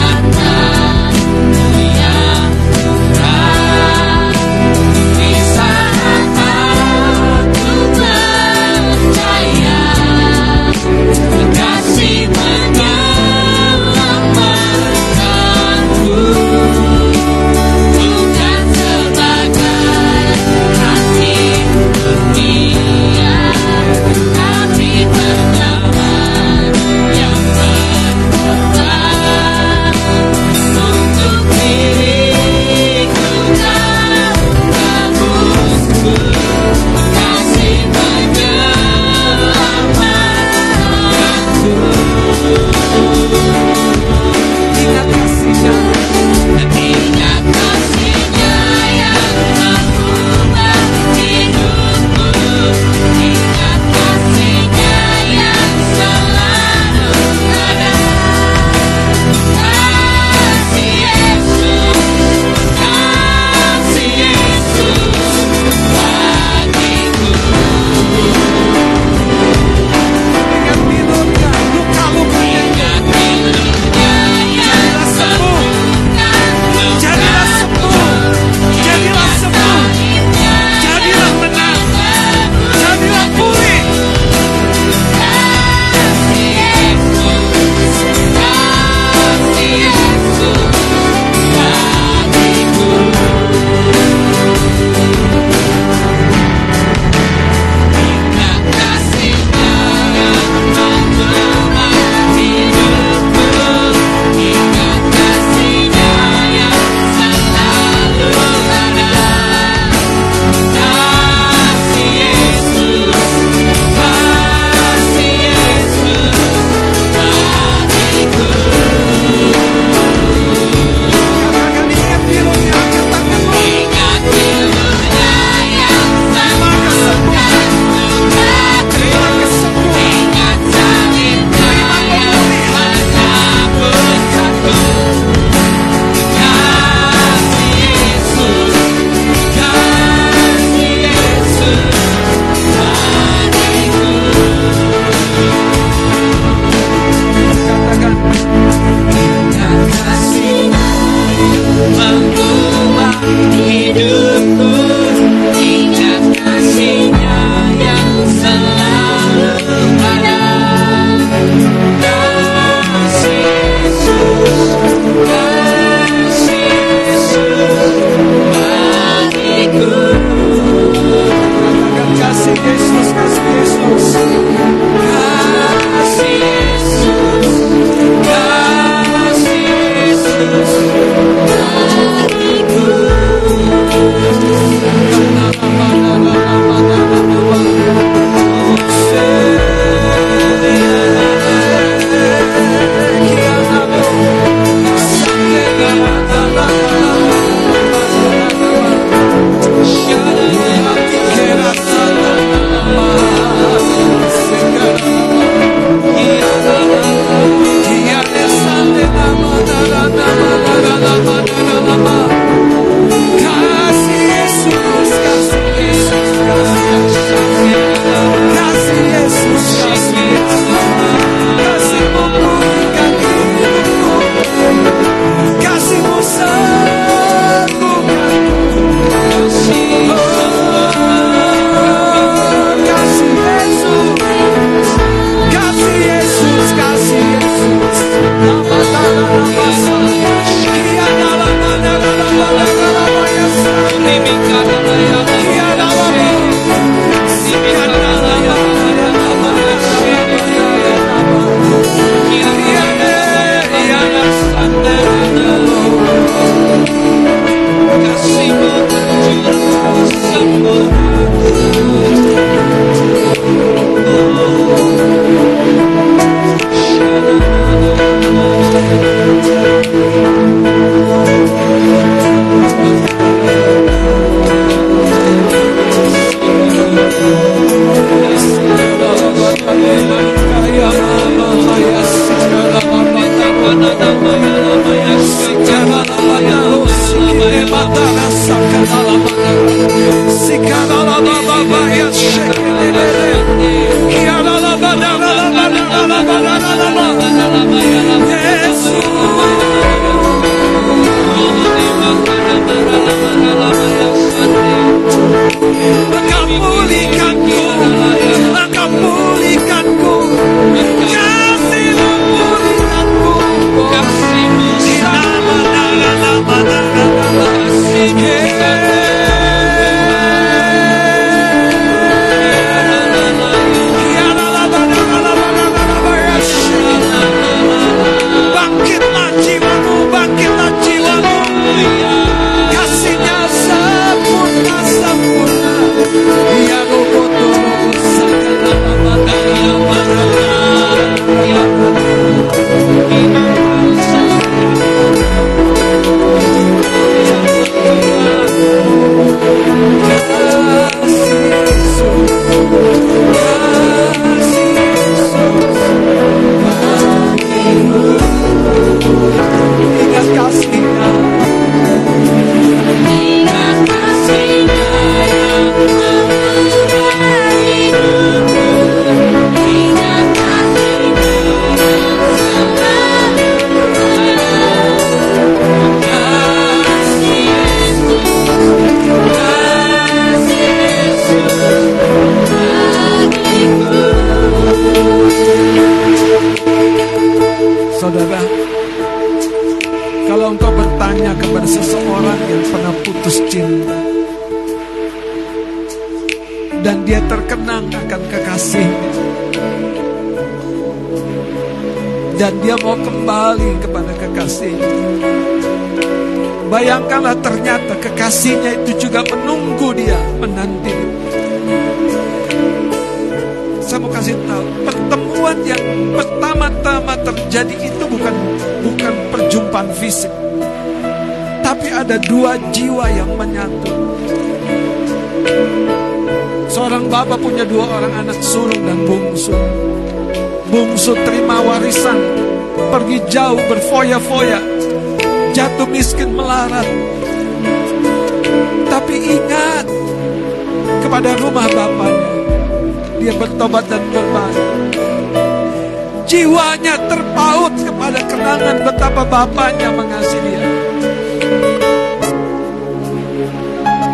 bapaknya mengasihi dia.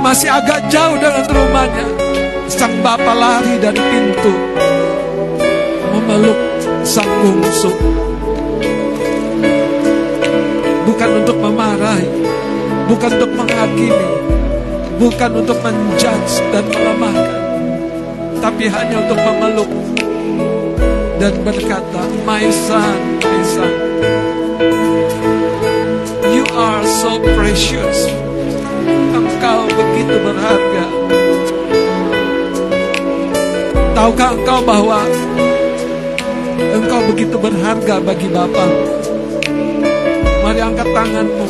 Masih agak jauh dengan rumahnya. Sang bapak lari dari pintu. Memeluk sang bungsu. Bukan untuk memarahi. Bukan untuk menghakimi. Bukan untuk menjudge dan melemahkan. Tapi hanya untuk memeluk. Dan berkata, My son, my son. So precious. Engkau begitu berharga. Tahukah engkau bahwa engkau begitu berharga bagi Bapa? Mari angkat tanganmu.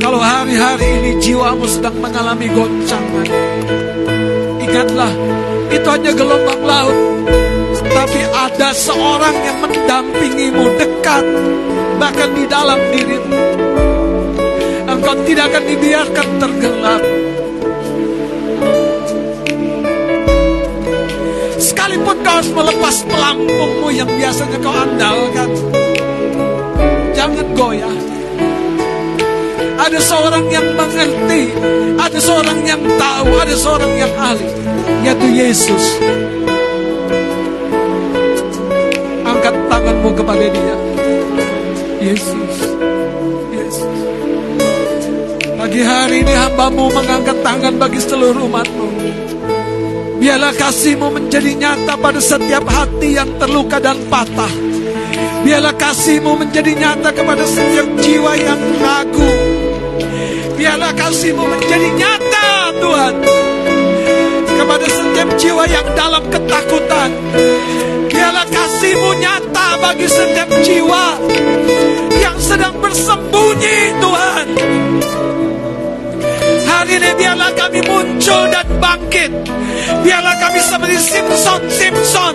Kalau hari-hari ini jiwamu sedang mengalami goncangan, ingatlah itu hanya gelombang laut. Tapi ada seorang yang mendampingimu dekat, bahkan di dalam dirimu. Engkau tidak akan dibiarkan tergelap. Sekalipun kau harus melepas pelampungmu yang biasanya kau andalkan. Jangan goyah. Ada seorang yang mengerti, ada seorang yang tahu, ada seorang yang ahli, yaitu Yesus. Tanganmu kepada dia. Yesus, Yesus. Pagi hari ini hambamu mengangkat tangan bagi seluruh umatmu. Biarlah kasihmu menjadi nyata pada setiap hati yang terluka dan patah. Biarlah kasihmu menjadi nyata kepada setiap jiwa yang ragu. Biarlah kasihmu menjadi nyata Tuhan. Kepada setiap jiwa yang dalam ketakutan. Biarlah kasihmu nyata bagi setiap jiwa yang sedang bersembunyi Tuhan. Hari ini biarlah kami muncul dan bangkit. Biarlah kami seperti Simpson Simpson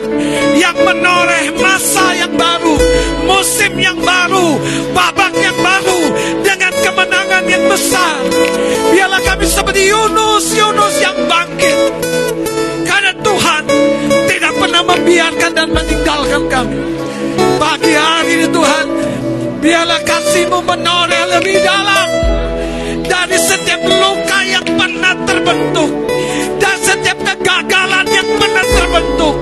yang menoreh masa yang baru, musim yang baru, babak yang baru dengan kemenangan yang besar. Biarlah kami seperti Yunus Yunus yang bangkit. Karena Tuhan tidak pernah membiarkan dan meninggalkan kami. Pagi hari ini Tuhan, biarlah kasihmu menoreh lebih dalam. Dari setiap luka yang pernah terbentuk dan setiap kegagalan yang pernah terbentuk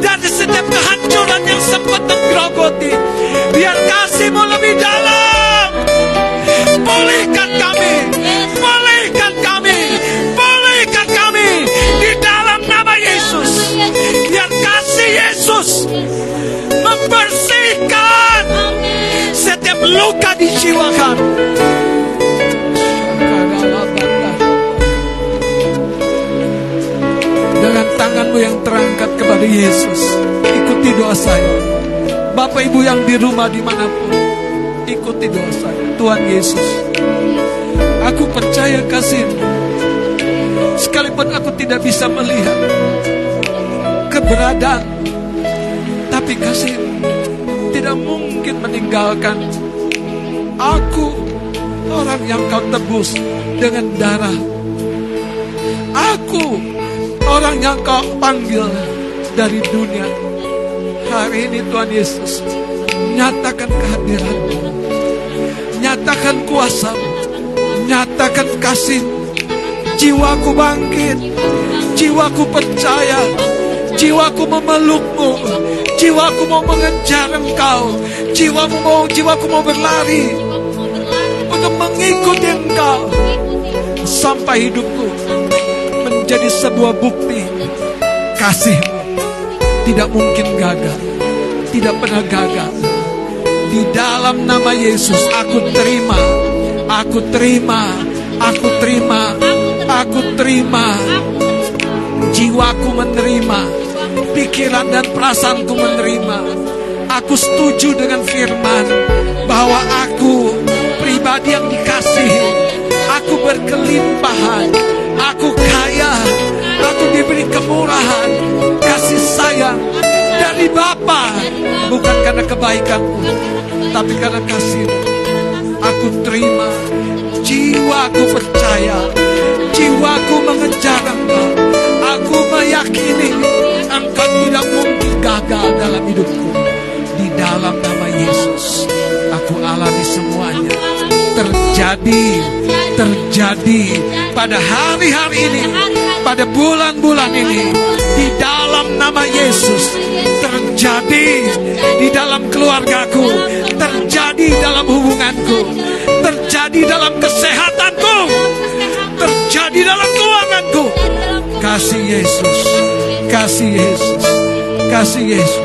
dari setiap kehancuran yang sempat tergerogoti biar kasihmu lebih dalam luka di jiwa kami dengan tanganmu yang terangkat kepada Yesus. Ikuti doa saya. Bapak Ibu yang di rumah di mana pun, ikuti doa saya. Tuhan Yesus, aku percaya kasihmu. Sekalipun aku tidak bisa melihat keberadaan, tapi kasihmu tidak mungkin meninggalkan aku orang yang kau tebus dengan darah. Aku orang yang kau panggil dari dunia. Hari ini Tuhan Yesus, nyatakan kehadiranmu. Nyatakan kuasamu. Nyatakan kasih. Jiwaku bangkit. Jiwaku percaya. Jiwaku memelukmu. Jiwaku mau mengejar engkau. Jiwamu mau, jiwaku mau berlari untuk mengikuti engkau sampai hidupku menjadi sebuah bukti kasihmu tidak mungkin gagal tidak pernah gagal. Di dalam nama Yesus aku terima aku terima aku terima aku terima. Jiwaku menerima pikiran dan perasaanku menerima. Aku setuju dengan firman bahwa aku pribadi yang dikasihi. Aku berkelimpahan. Aku kaya. Aku diberi kemurahan. Kasih sayang. Dari Bapa. Bukan karena kebaikanku tapi karena kasih. Aku terima. Jiwaku percaya. Jiwaku mengejar engkau. Aku meyakini engkau tidak mungkin gagal dalam hidupku. Di dalam nama Yesus aku alami semuanya terjadi terjadi pada hari-hari ini pada bulan-bulan ini di dalam nama Yesus terjadi di dalam keluargaku terjadi dalam hubunganku terjadi dalam kesehatanku terjadi dalam keuanganku kasih Yesus kasih Yesus kasih Yesus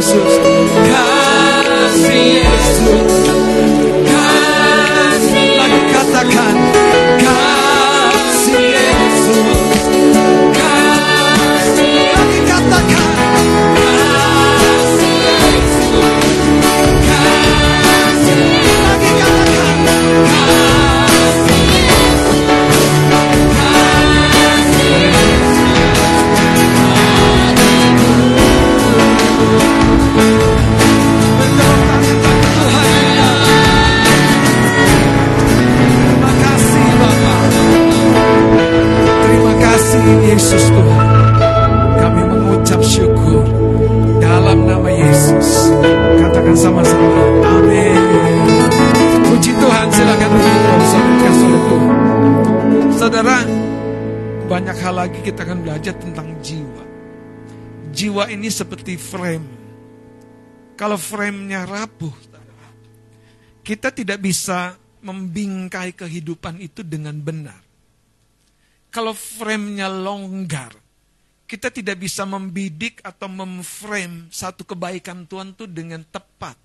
Kasih Yesus Kasih Yesus hal lagi kita akan belajar tentang jiwa. Jiwa ini seperti frame. Kalau framenya rapuh, kita tidak bisa membingkai kehidupan itu dengan benar. Kalau framenya longgar, kita tidak bisa membidik atau memframe satu kebaikan Tuhan itu dengan tepat.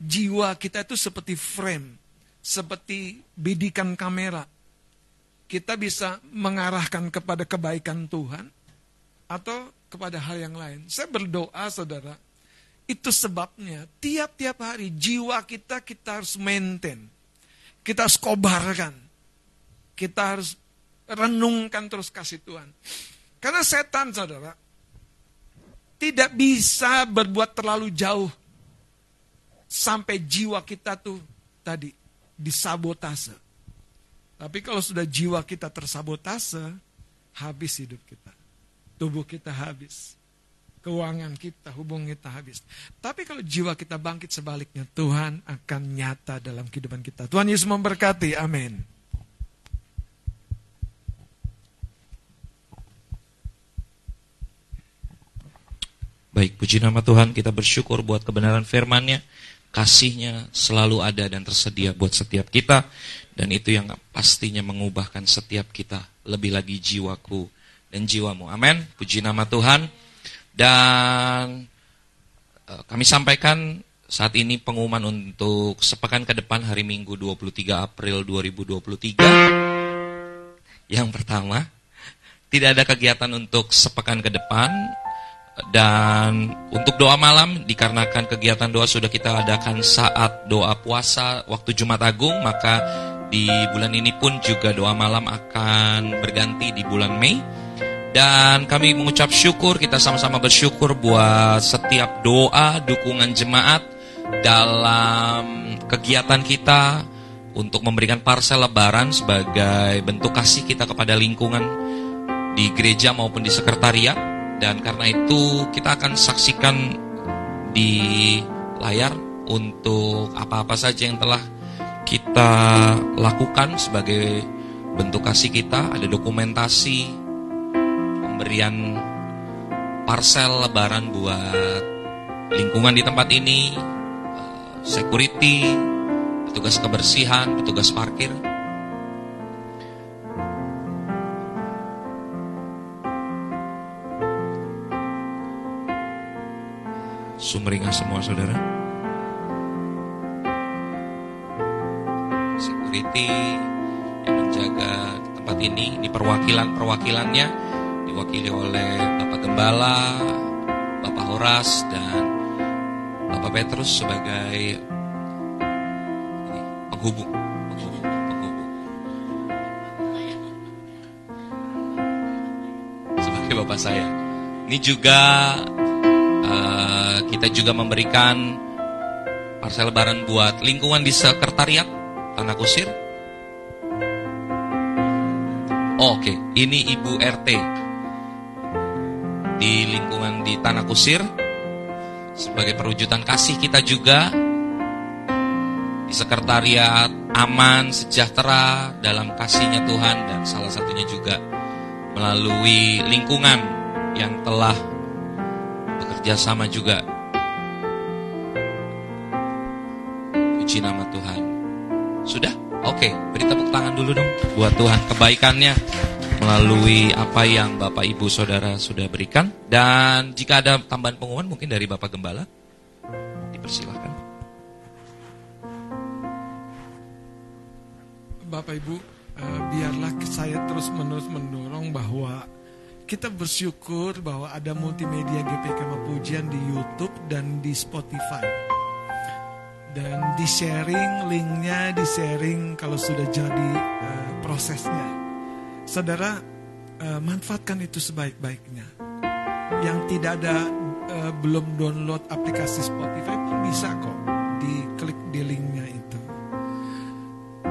Jiwa kita itu seperti frame, seperti bidikan kamera. Kita bisa mengarahkan kepada kebaikan Tuhan atau kepada hal yang lain. Saya berdoa saudara, itu sebabnya tiap-tiap hari jiwa kita kita harus maintain. Kita harus kobarkan. Kita harus renungkan terus kasih Tuhan. Karena setan saudara tidak bisa berbuat terlalu jauh sampai jiwa kita tuh tadi disabotase. Tapi kalau sudah jiwa kita tersabotase, habis hidup kita. Tubuh kita habis. Keuangan kita, hubungan kita habis. Tapi kalau jiwa kita bangkit sebaliknya, Tuhan akan nyata dalam kehidupan kita. Tuhan Yesus memberkati. Amin. Baik, puji nama Tuhan, kita bersyukur buat kebenaran firman-Nya. Kasihnya selalu ada dan tersedia buat setiap kita. Dan itu yang pastinya mengubahkan setiap kita. Lebih lagi jiwaku dan jiwamu. Amin. Puji nama Tuhan. Dan eh, kami sampaikan saat ini pengumuman untuk sepekan ke depan hari Minggu 23 April 2023. Yang pertama, tidak ada kegiatan untuk sepekan ke depan dan untuk doa malam dikarenakan kegiatan doa sudah kita adakan saat doa puasa waktu Jumat Agung maka di bulan ini pun juga doa malam akan berganti di bulan Mei. Dan kami mengucap syukur kita sama-sama bersyukur buat setiap doa dukungan jemaat dalam kegiatan kita untuk memberikan parsel lebaran sebagai bentuk kasih kita kepada lingkungan di gereja maupun di sekretariat. Dan karena itu kita akan saksikan di layar untuk apa-apa saja yang telah kita lakukan sebagai bentuk kasih kita ada dokumentasi pemberian parsel lebaran buat lingkungan di tempat ini eh, security petugas kebersihan petugas parkir sumringah semua saudara. Security yang menjaga tempat ini, ini perwakilan-perwakilannya diwakili oleh Bapak Gembala, Bapak Horas dan Bapak Petrus sebagai penghubung. Sebagai Bapak saya. Ini juga Eh, kita juga memberikan parsel lebaran buat lingkungan di sekretariat Tanah Kusir. Oh, Oke, ini Ibu RT di lingkungan di Tanah Kusir sebagai perwujudan kasih kita juga di sekretariat aman, sejahtera dalam kasihnya Tuhan dan salah satunya juga melalui lingkungan yang telah bekerja sama juga. Puji nama Tuhan. Sudah? Oke, beri tepuk tangan dulu dong buat Tuhan kebaikannya melalui apa yang Bapak Ibu Saudara sudah berikan. Dan jika ada tambahan pengumuman mungkin dari Bapak Gembala, dipersilahkan. Bapak Ibu, eh, biarlah saya terus menerus mendorong bahwa kita bersyukur bahwa ada multimedia GPK Mapujian di YouTube dan di Spotify. Dan di sharing linknya, di sharing kalau sudah jadi eh, prosesnya. Saudara, eh, manfaatkan itu sebaik-baiknya. Yang tidak ada eh, belum download aplikasi Spotify pun bisa kok diklik di linknya itu.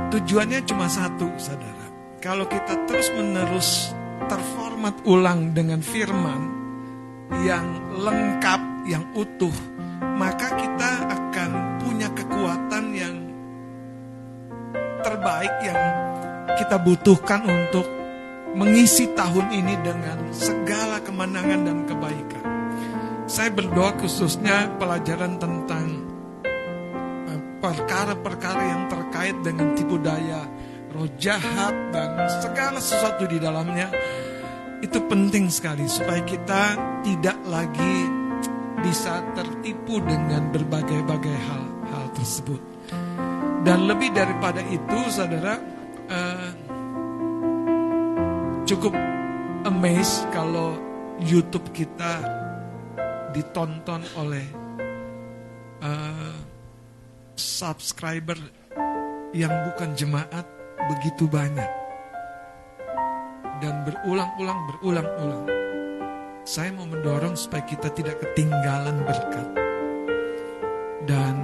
Tujuannya cuma satu, saudara. Kalau kita terus-menerus terformat ulang dengan firman yang lengkap, yang utuh, kita butuhkan untuk mengisi tahun ini dengan segala kemenangan dan kebaikan. Saya berdoa khususnya pelajaran tentang eh, perkara-perkara yang terkait dengan tipu daya, roh jahat dan segala sesuatu di dalamnya itu penting sekali supaya kita tidak lagi bisa tertipu dengan berbagai-bagai hal-hal tersebut. Dan lebih daripada itu, saudara, cukup amazed kalau YouTube kita ditonton oleh eh, subscriber yang bukan jemaat begitu banyak dan berulang-ulang berulang-ulang. Saya mau mendorong supaya kita tidak ketinggalan berkat. Dan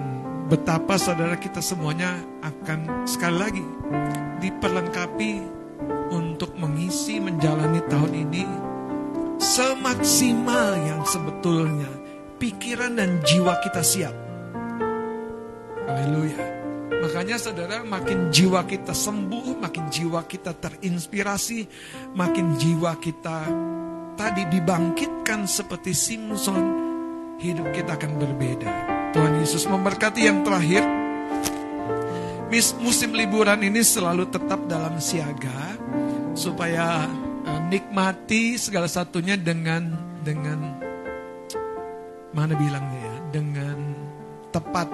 betapa saudara kita semuanya akan sekali lagi diperlengkapi untuk mengisi menjalani tahun ini semaksimal yang sebetulnya pikiran dan jiwa kita siap. Haleluya. Makanya saudara makin jiwa kita sembuh, makin jiwa kita terinspirasi, makin jiwa kita tadi dibangkitkan seperti Simpson, hidup kita akan berbeda. Tuhan Yesus memberkati yang terakhir. Musim liburan ini selalu tetap dalam siaga supaya eh, nikmati segala satunya dengan dengan mana bilangnya ya, dengan tepat.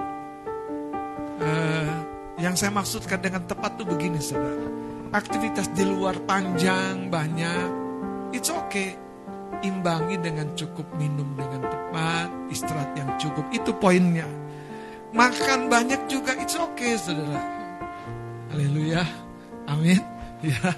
Eh, yang saya maksudkan dengan tepat tuh begini, saudara. Aktivitas di luar panjang, banyak, it's okay. Imbangi dengan cukup minum dengan tepat, istirahat yang cukup, itu poinnya. Makan banyak juga, it's okay, saudara. Haleluya, amin. Ya,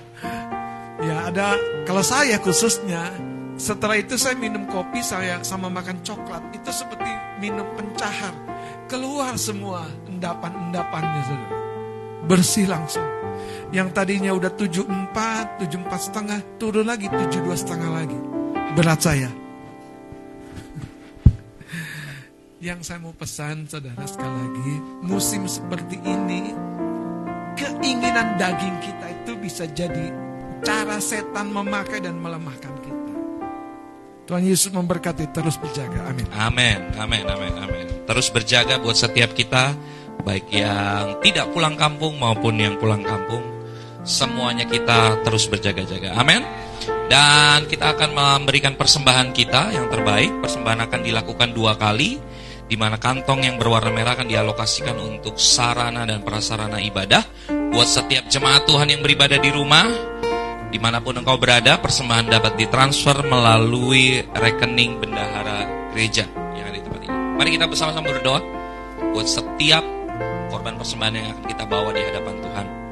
ya ada. Kalau saya khususnya, setelah itu saya minum kopi, saya sama makan coklat, itu seperti minum pencahar. Keluar semua endapan-endapannya, saudara. Bersih langsung. Yang tadinya udah 74, 74 setengah, turun lagi 72 setengah lagi. Berat saya. Yang saya mau pesan saudara sekali lagi, musim seperti ini, keinginan daging kita itu bisa jadi cara setan memakai dan melemahkan kita. Tuhan Yesus memberkati terus berjaga. Amin. Amin, amin, amin, amin. Terus berjaga buat setiap kita, baik yang tidak pulang kampung maupun yang pulang kampung. Semuanya kita terus berjaga-jaga. Amin. Dan kita akan memberikan persembahan kita yang terbaik. Persembahan akan dilakukan dua kali, di mana kantong yang berwarna merah akan dialokasikan untuk sarana dan prasarana ibadah. Buat setiap jemaat Tuhan yang beribadah di rumah, di mana pun engkau berada, persembahan dapat ditransfer melalui rekening bendahara gereja yang ada di tempat ini. Mari kita bersama-sama berdoa buat setiap korban persembahan yang akan kita bawa di hadapan Tuhan.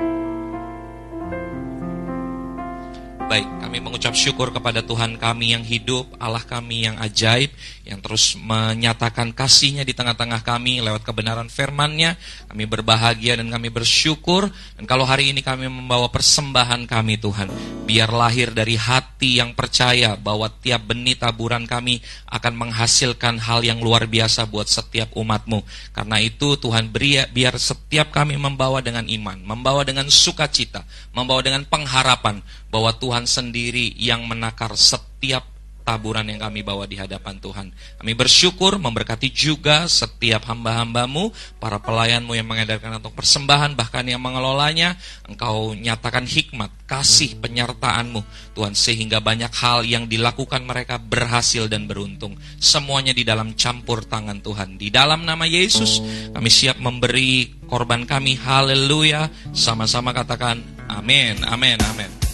Baik, kami mengucap syukur kepada Tuhan kami yang hidup, Allah kami yang ajaib, yang terus menyatakan kasihnya di tengah-tengah kami lewat kebenaran firman-Nya. Kami berbahagia dan kami bersyukur. Dan kalau hari ini kami membawa persembahan kami Tuhan, biar lahir dari hati yang percaya bahwa tiap benih taburan kami akan menghasilkan hal yang luar biasa buat setiap umat-Mu. Karena itu Tuhan beri biar setiap kami membawa dengan iman, membawa dengan sukacita, membawa dengan pengharapan bahwa Tuhan sendiri yang menakar setiap taburan yang kami bawa di hadapan Tuhan. Kami bersyukur memberkati juga setiap hamba-hambamu, para pelayanmu yang mengedarkan untuk persembahan, bahkan yang mengelolanya. Engkau nyatakan hikmat, kasih penyertaanmu, Tuhan, sehingga banyak hal yang dilakukan mereka berhasil dan beruntung. Semuanya di dalam campur tangan Tuhan. Di dalam nama Yesus, kami siap memberi korban kami. Haleluya. Sama-sama katakan amin, amin, amin.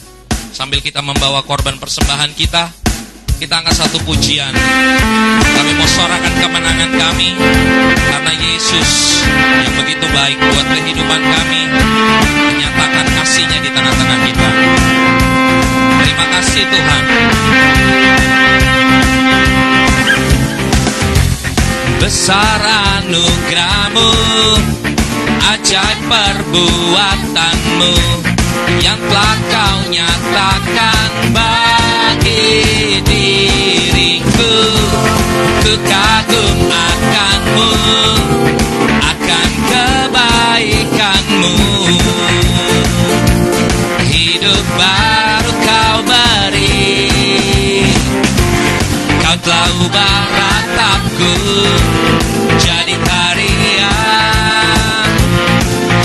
Sambil kita membawa korban persembahan kita, kita angkat satu pujian. Kami mau suarakan kemenangan kami karena Yesus yang begitu baik buat kehidupan kami menyatakan kasihnya di tengah-tengah kita. Terima kasih Tuhan. Besar anugerahmu, ajaib perbuatanmu yang telah kau nyatakan bagi diriku ku kagum akanmu akan kebaikanmu. Hidup baru kau beri kau telah ubah ratapku jadi tarian.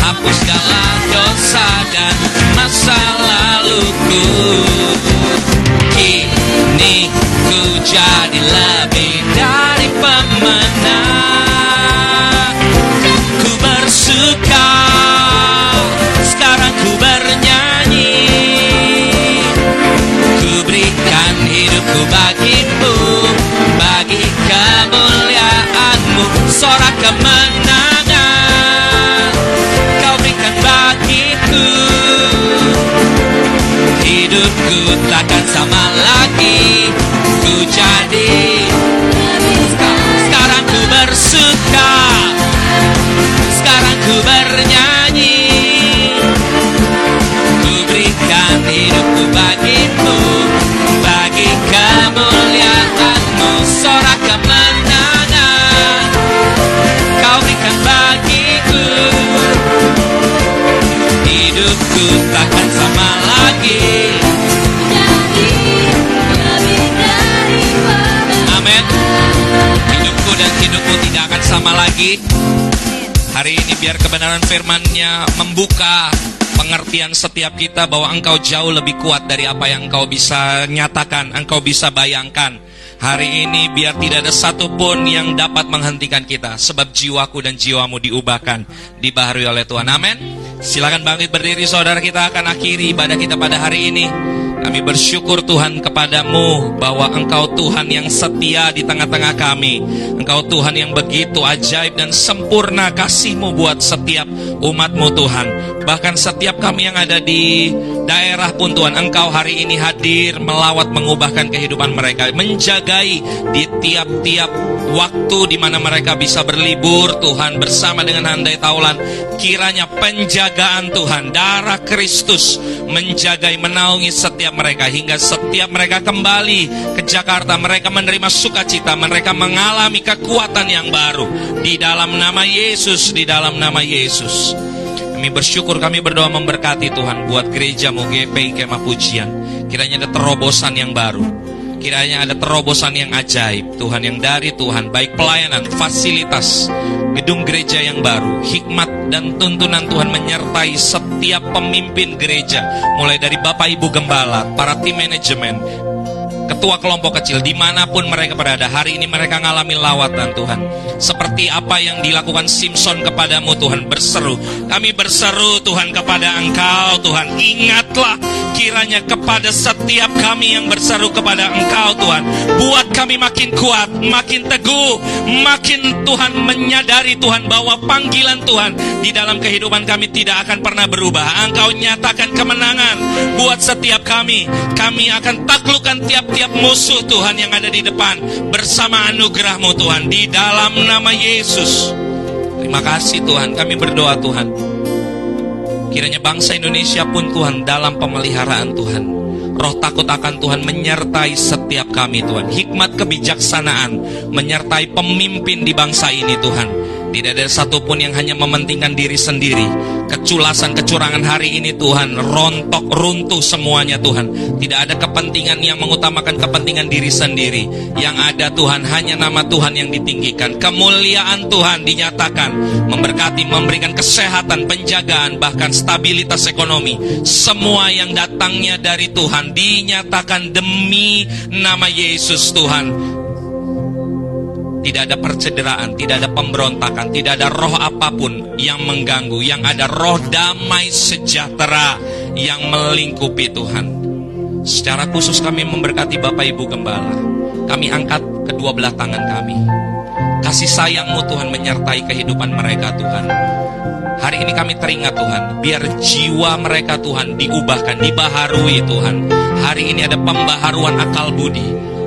Hapus segala dosa dan laluku Kini ku jadi Hidupku takkan sama lagi. Ku jadi tidak akan sama lagi. Hari ini biar kebenaran firman-Nya membuka pengertian setiap kita bahwa engkau jauh lebih kuat dari apa yang engkau bisa nyatakan, engkau bisa bayangkan. Hari ini biar tidak ada satupun yang dapat menghentikan kita Sebab jiwaku dan jiwamu diubahkan Dibaharui oleh Tuhan. Amin. Silakan bangkit berdiri saudara kita akan akhiri ibadah kita pada hari ini Kami bersyukur Tuhan kepadamu bahwa Engkau Tuhan yang setia di tengah-tengah kami. Engkau Tuhan yang begitu ajaib dan sempurna kasihmu buat setiap umatmu Tuhan. Bahkan setiap kami yang ada di daerah pun Tuhan, Engkau hari ini hadir melawat mengubahkan kehidupan mereka. Menjagai di tiap-tiap waktu di mana mereka bisa berlibur Tuhan bersama dengan handai taulan. Kiranya penjagaan Tuhan, darah Kristus menjagai menaungi setiap mereka hingga setiap mereka kembali ke Jakarta mereka menerima sukacita mereka mengalami kekuatan yang baru. Di dalam nama Yesus di dalam nama Yesus. Kami bersyukur kami berdoa memberkati Tuhan buat gerejamu GPI Kemah Pujian. Kiranya ada terobosan yang baru. Kiranya ada terobosan yang ajaib Tuhan yang dari Tuhan baik pelayanan fasilitas gedung gereja yang baru, hikmat dan tuntunan Tuhan menyertai setiap pemimpin gereja, mulai dari Bapak Ibu Gembala, para tim manajemen, ketua kelompok kecil, di mana pun mereka berada, hari ini mereka mengalami lawatan Tuhan. Seperti apa yang dilakukan Simpson kepadamu Tuhan, berseru. Kami berseru Tuhan kepada Engkau Tuhan, ingatlah kiranya kepada setiap kami yang berseru kepada Engkau Tuhan. Buat kami makin kuat, makin teguh, makin Tuhan menyadari Tuhan bahwa panggilan Tuhan di dalam kehidupan kami tidak akan pernah berubah. Engkau nyatakan kemenangan buat setiap kami. Kami akan taklukkan tiap-tiap musuh Tuhan yang ada di depan bersama anugerahmu Tuhan di dalam nama Yesus. Terima kasih Tuhan, kami berdoa Tuhan. Kiranya bangsa Indonesia pun Tuhan dalam pemeliharaan Tuhan. Roh takut akan Tuhan menyertai setiap kami Tuhan. Hikmat kebijaksanaan menyertai pemimpin di bangsa ini Tuhan. Tidak ada satupun yang hanya mementingkan diri sendiri. Keculasan, kecurangan hari ini Tuhan, rontok, runtuh semuanya Tuhan. Tidak ada kepentingan yang mengutamakan kepentingan diri sendiri. Yang ada Tuhan, hanya nama Tuhan yang ditinggikan. Kemuliaan Tuhan dinyatakan, memberkati, memberikan kesehatan, penjagaan, bahkan stabilitas ekonomi. Semua yang datangnya dari Tuhan dinyatakan demi nama Yesus Tuhan. Tidak ada percederaan, tidak ada pemberontakan, tidak ada roh apa pun yang mengganggu. Yang ada roh damai sejahtera yang melingkupi Tuhan. Secara khusus kami memberkati Bapak Ibu Gembala. Kami angkat kedua belah tangan kami. Kasih sayangmu Tuhan menyertai kehidupan mereka Tuhan. Hari ini kami teringat Tuhan, biar jiwa mereka Tuhan diubahkan, dibaharui Tuhan. Hari ini ada pembaharuan akal budi,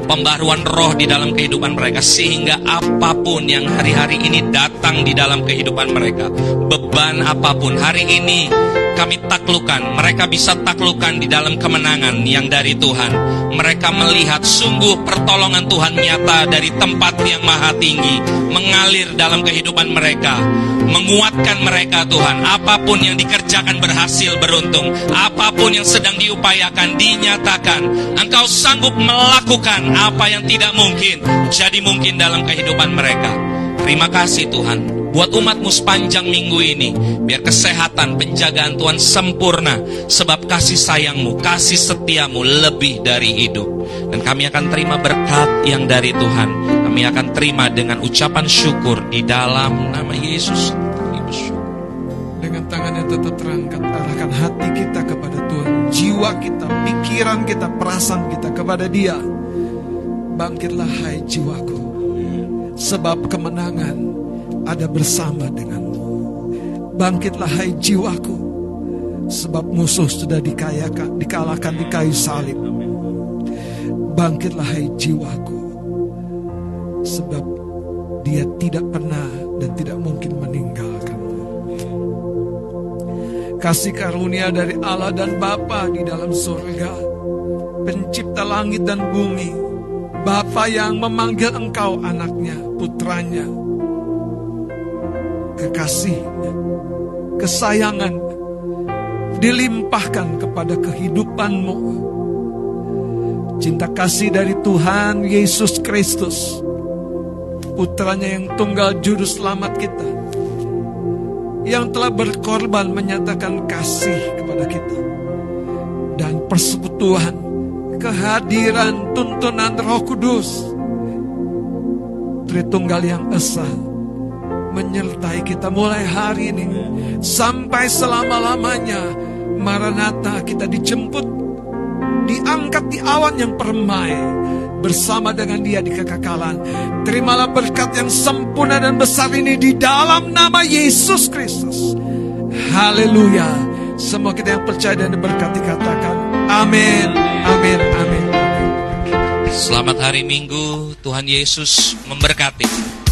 pembaruan roh di dalam kehidupan mereka sehingga apa pun yang hari-hari ini datang di dalam kehidupan mereka beban apa pun hari ini kami taklukan mereka bisa taklukan di dalam kemenangan yang dari Tuhan. Mereka melihat sungguh pertolongan Tuhan nyata dari tempat yang maha tinggi mengalir dalam kehidupan mereka menguatkan mereka Tuhan. Apa pun yang dikerjakan berhasil beruntung apa pun yang sedang diupayakan dinyatakan. Engkau sanggup melakukan apa yang tidak mungkin jadi mungkin dalam kehidupan mereka. Terima kasih Tuhan buat umatmu sepanjang minggu ini. Biar kesehatan penjagaan Tuhan sempurna. Sebab kasih sayangmu kasih setiamu lebih dari hidup. Dan kami akan terima berkat yang dari Tuhan. Kami akan terima dengan ucapan syukur di dalam nama Yesus. Dengan tangan yang tetap terangkat Arahkan hati kita kepada Tuhan. Jiwa kita, pikiran kita, perasaan kita kepada dia. Bangkitlah hai jiwaku. Sebab kemenangan ada bersama denganmu. Bangkitlah hai jiwaku Sebab musuh sudah dikayakan, dikalahkan di kayu salib. Bangkitlah hai jiwaku Sebab dia tidak pernah dan tidak mungkin meninggalkanmu Kasih karunia dari Allah dan Bapa di dalam surga Pencipta langit dan bumi. Bapa yang memanggil engkau anaknya, putranya Kekasihnya, kesayangan Dilimpahkan kepada kehidupanmu. Cinta kasih dari Tuhan Yesus Kristus Putranya yang tunggal juru selamat kita yang telah berkorban menyatakan kasih kepada kita dan persekutuan kehadiran tuntunan Roh Kudus Tritunggal yang Esa menyertai kita mulai hari ini sampai selama-lamanya. Maranatha kita dijemput, diangkat di awan yang permai bersama dengan dia di kekekalan. Terimalah berkat yang sempurna dan besar ini di dalam nama Yesus Kristus. Haleluya. Semua kita yang percaya dan diberkati katakan amin, amin, amin. Selamat hari Minggu, Tuhan Yesus memberkati.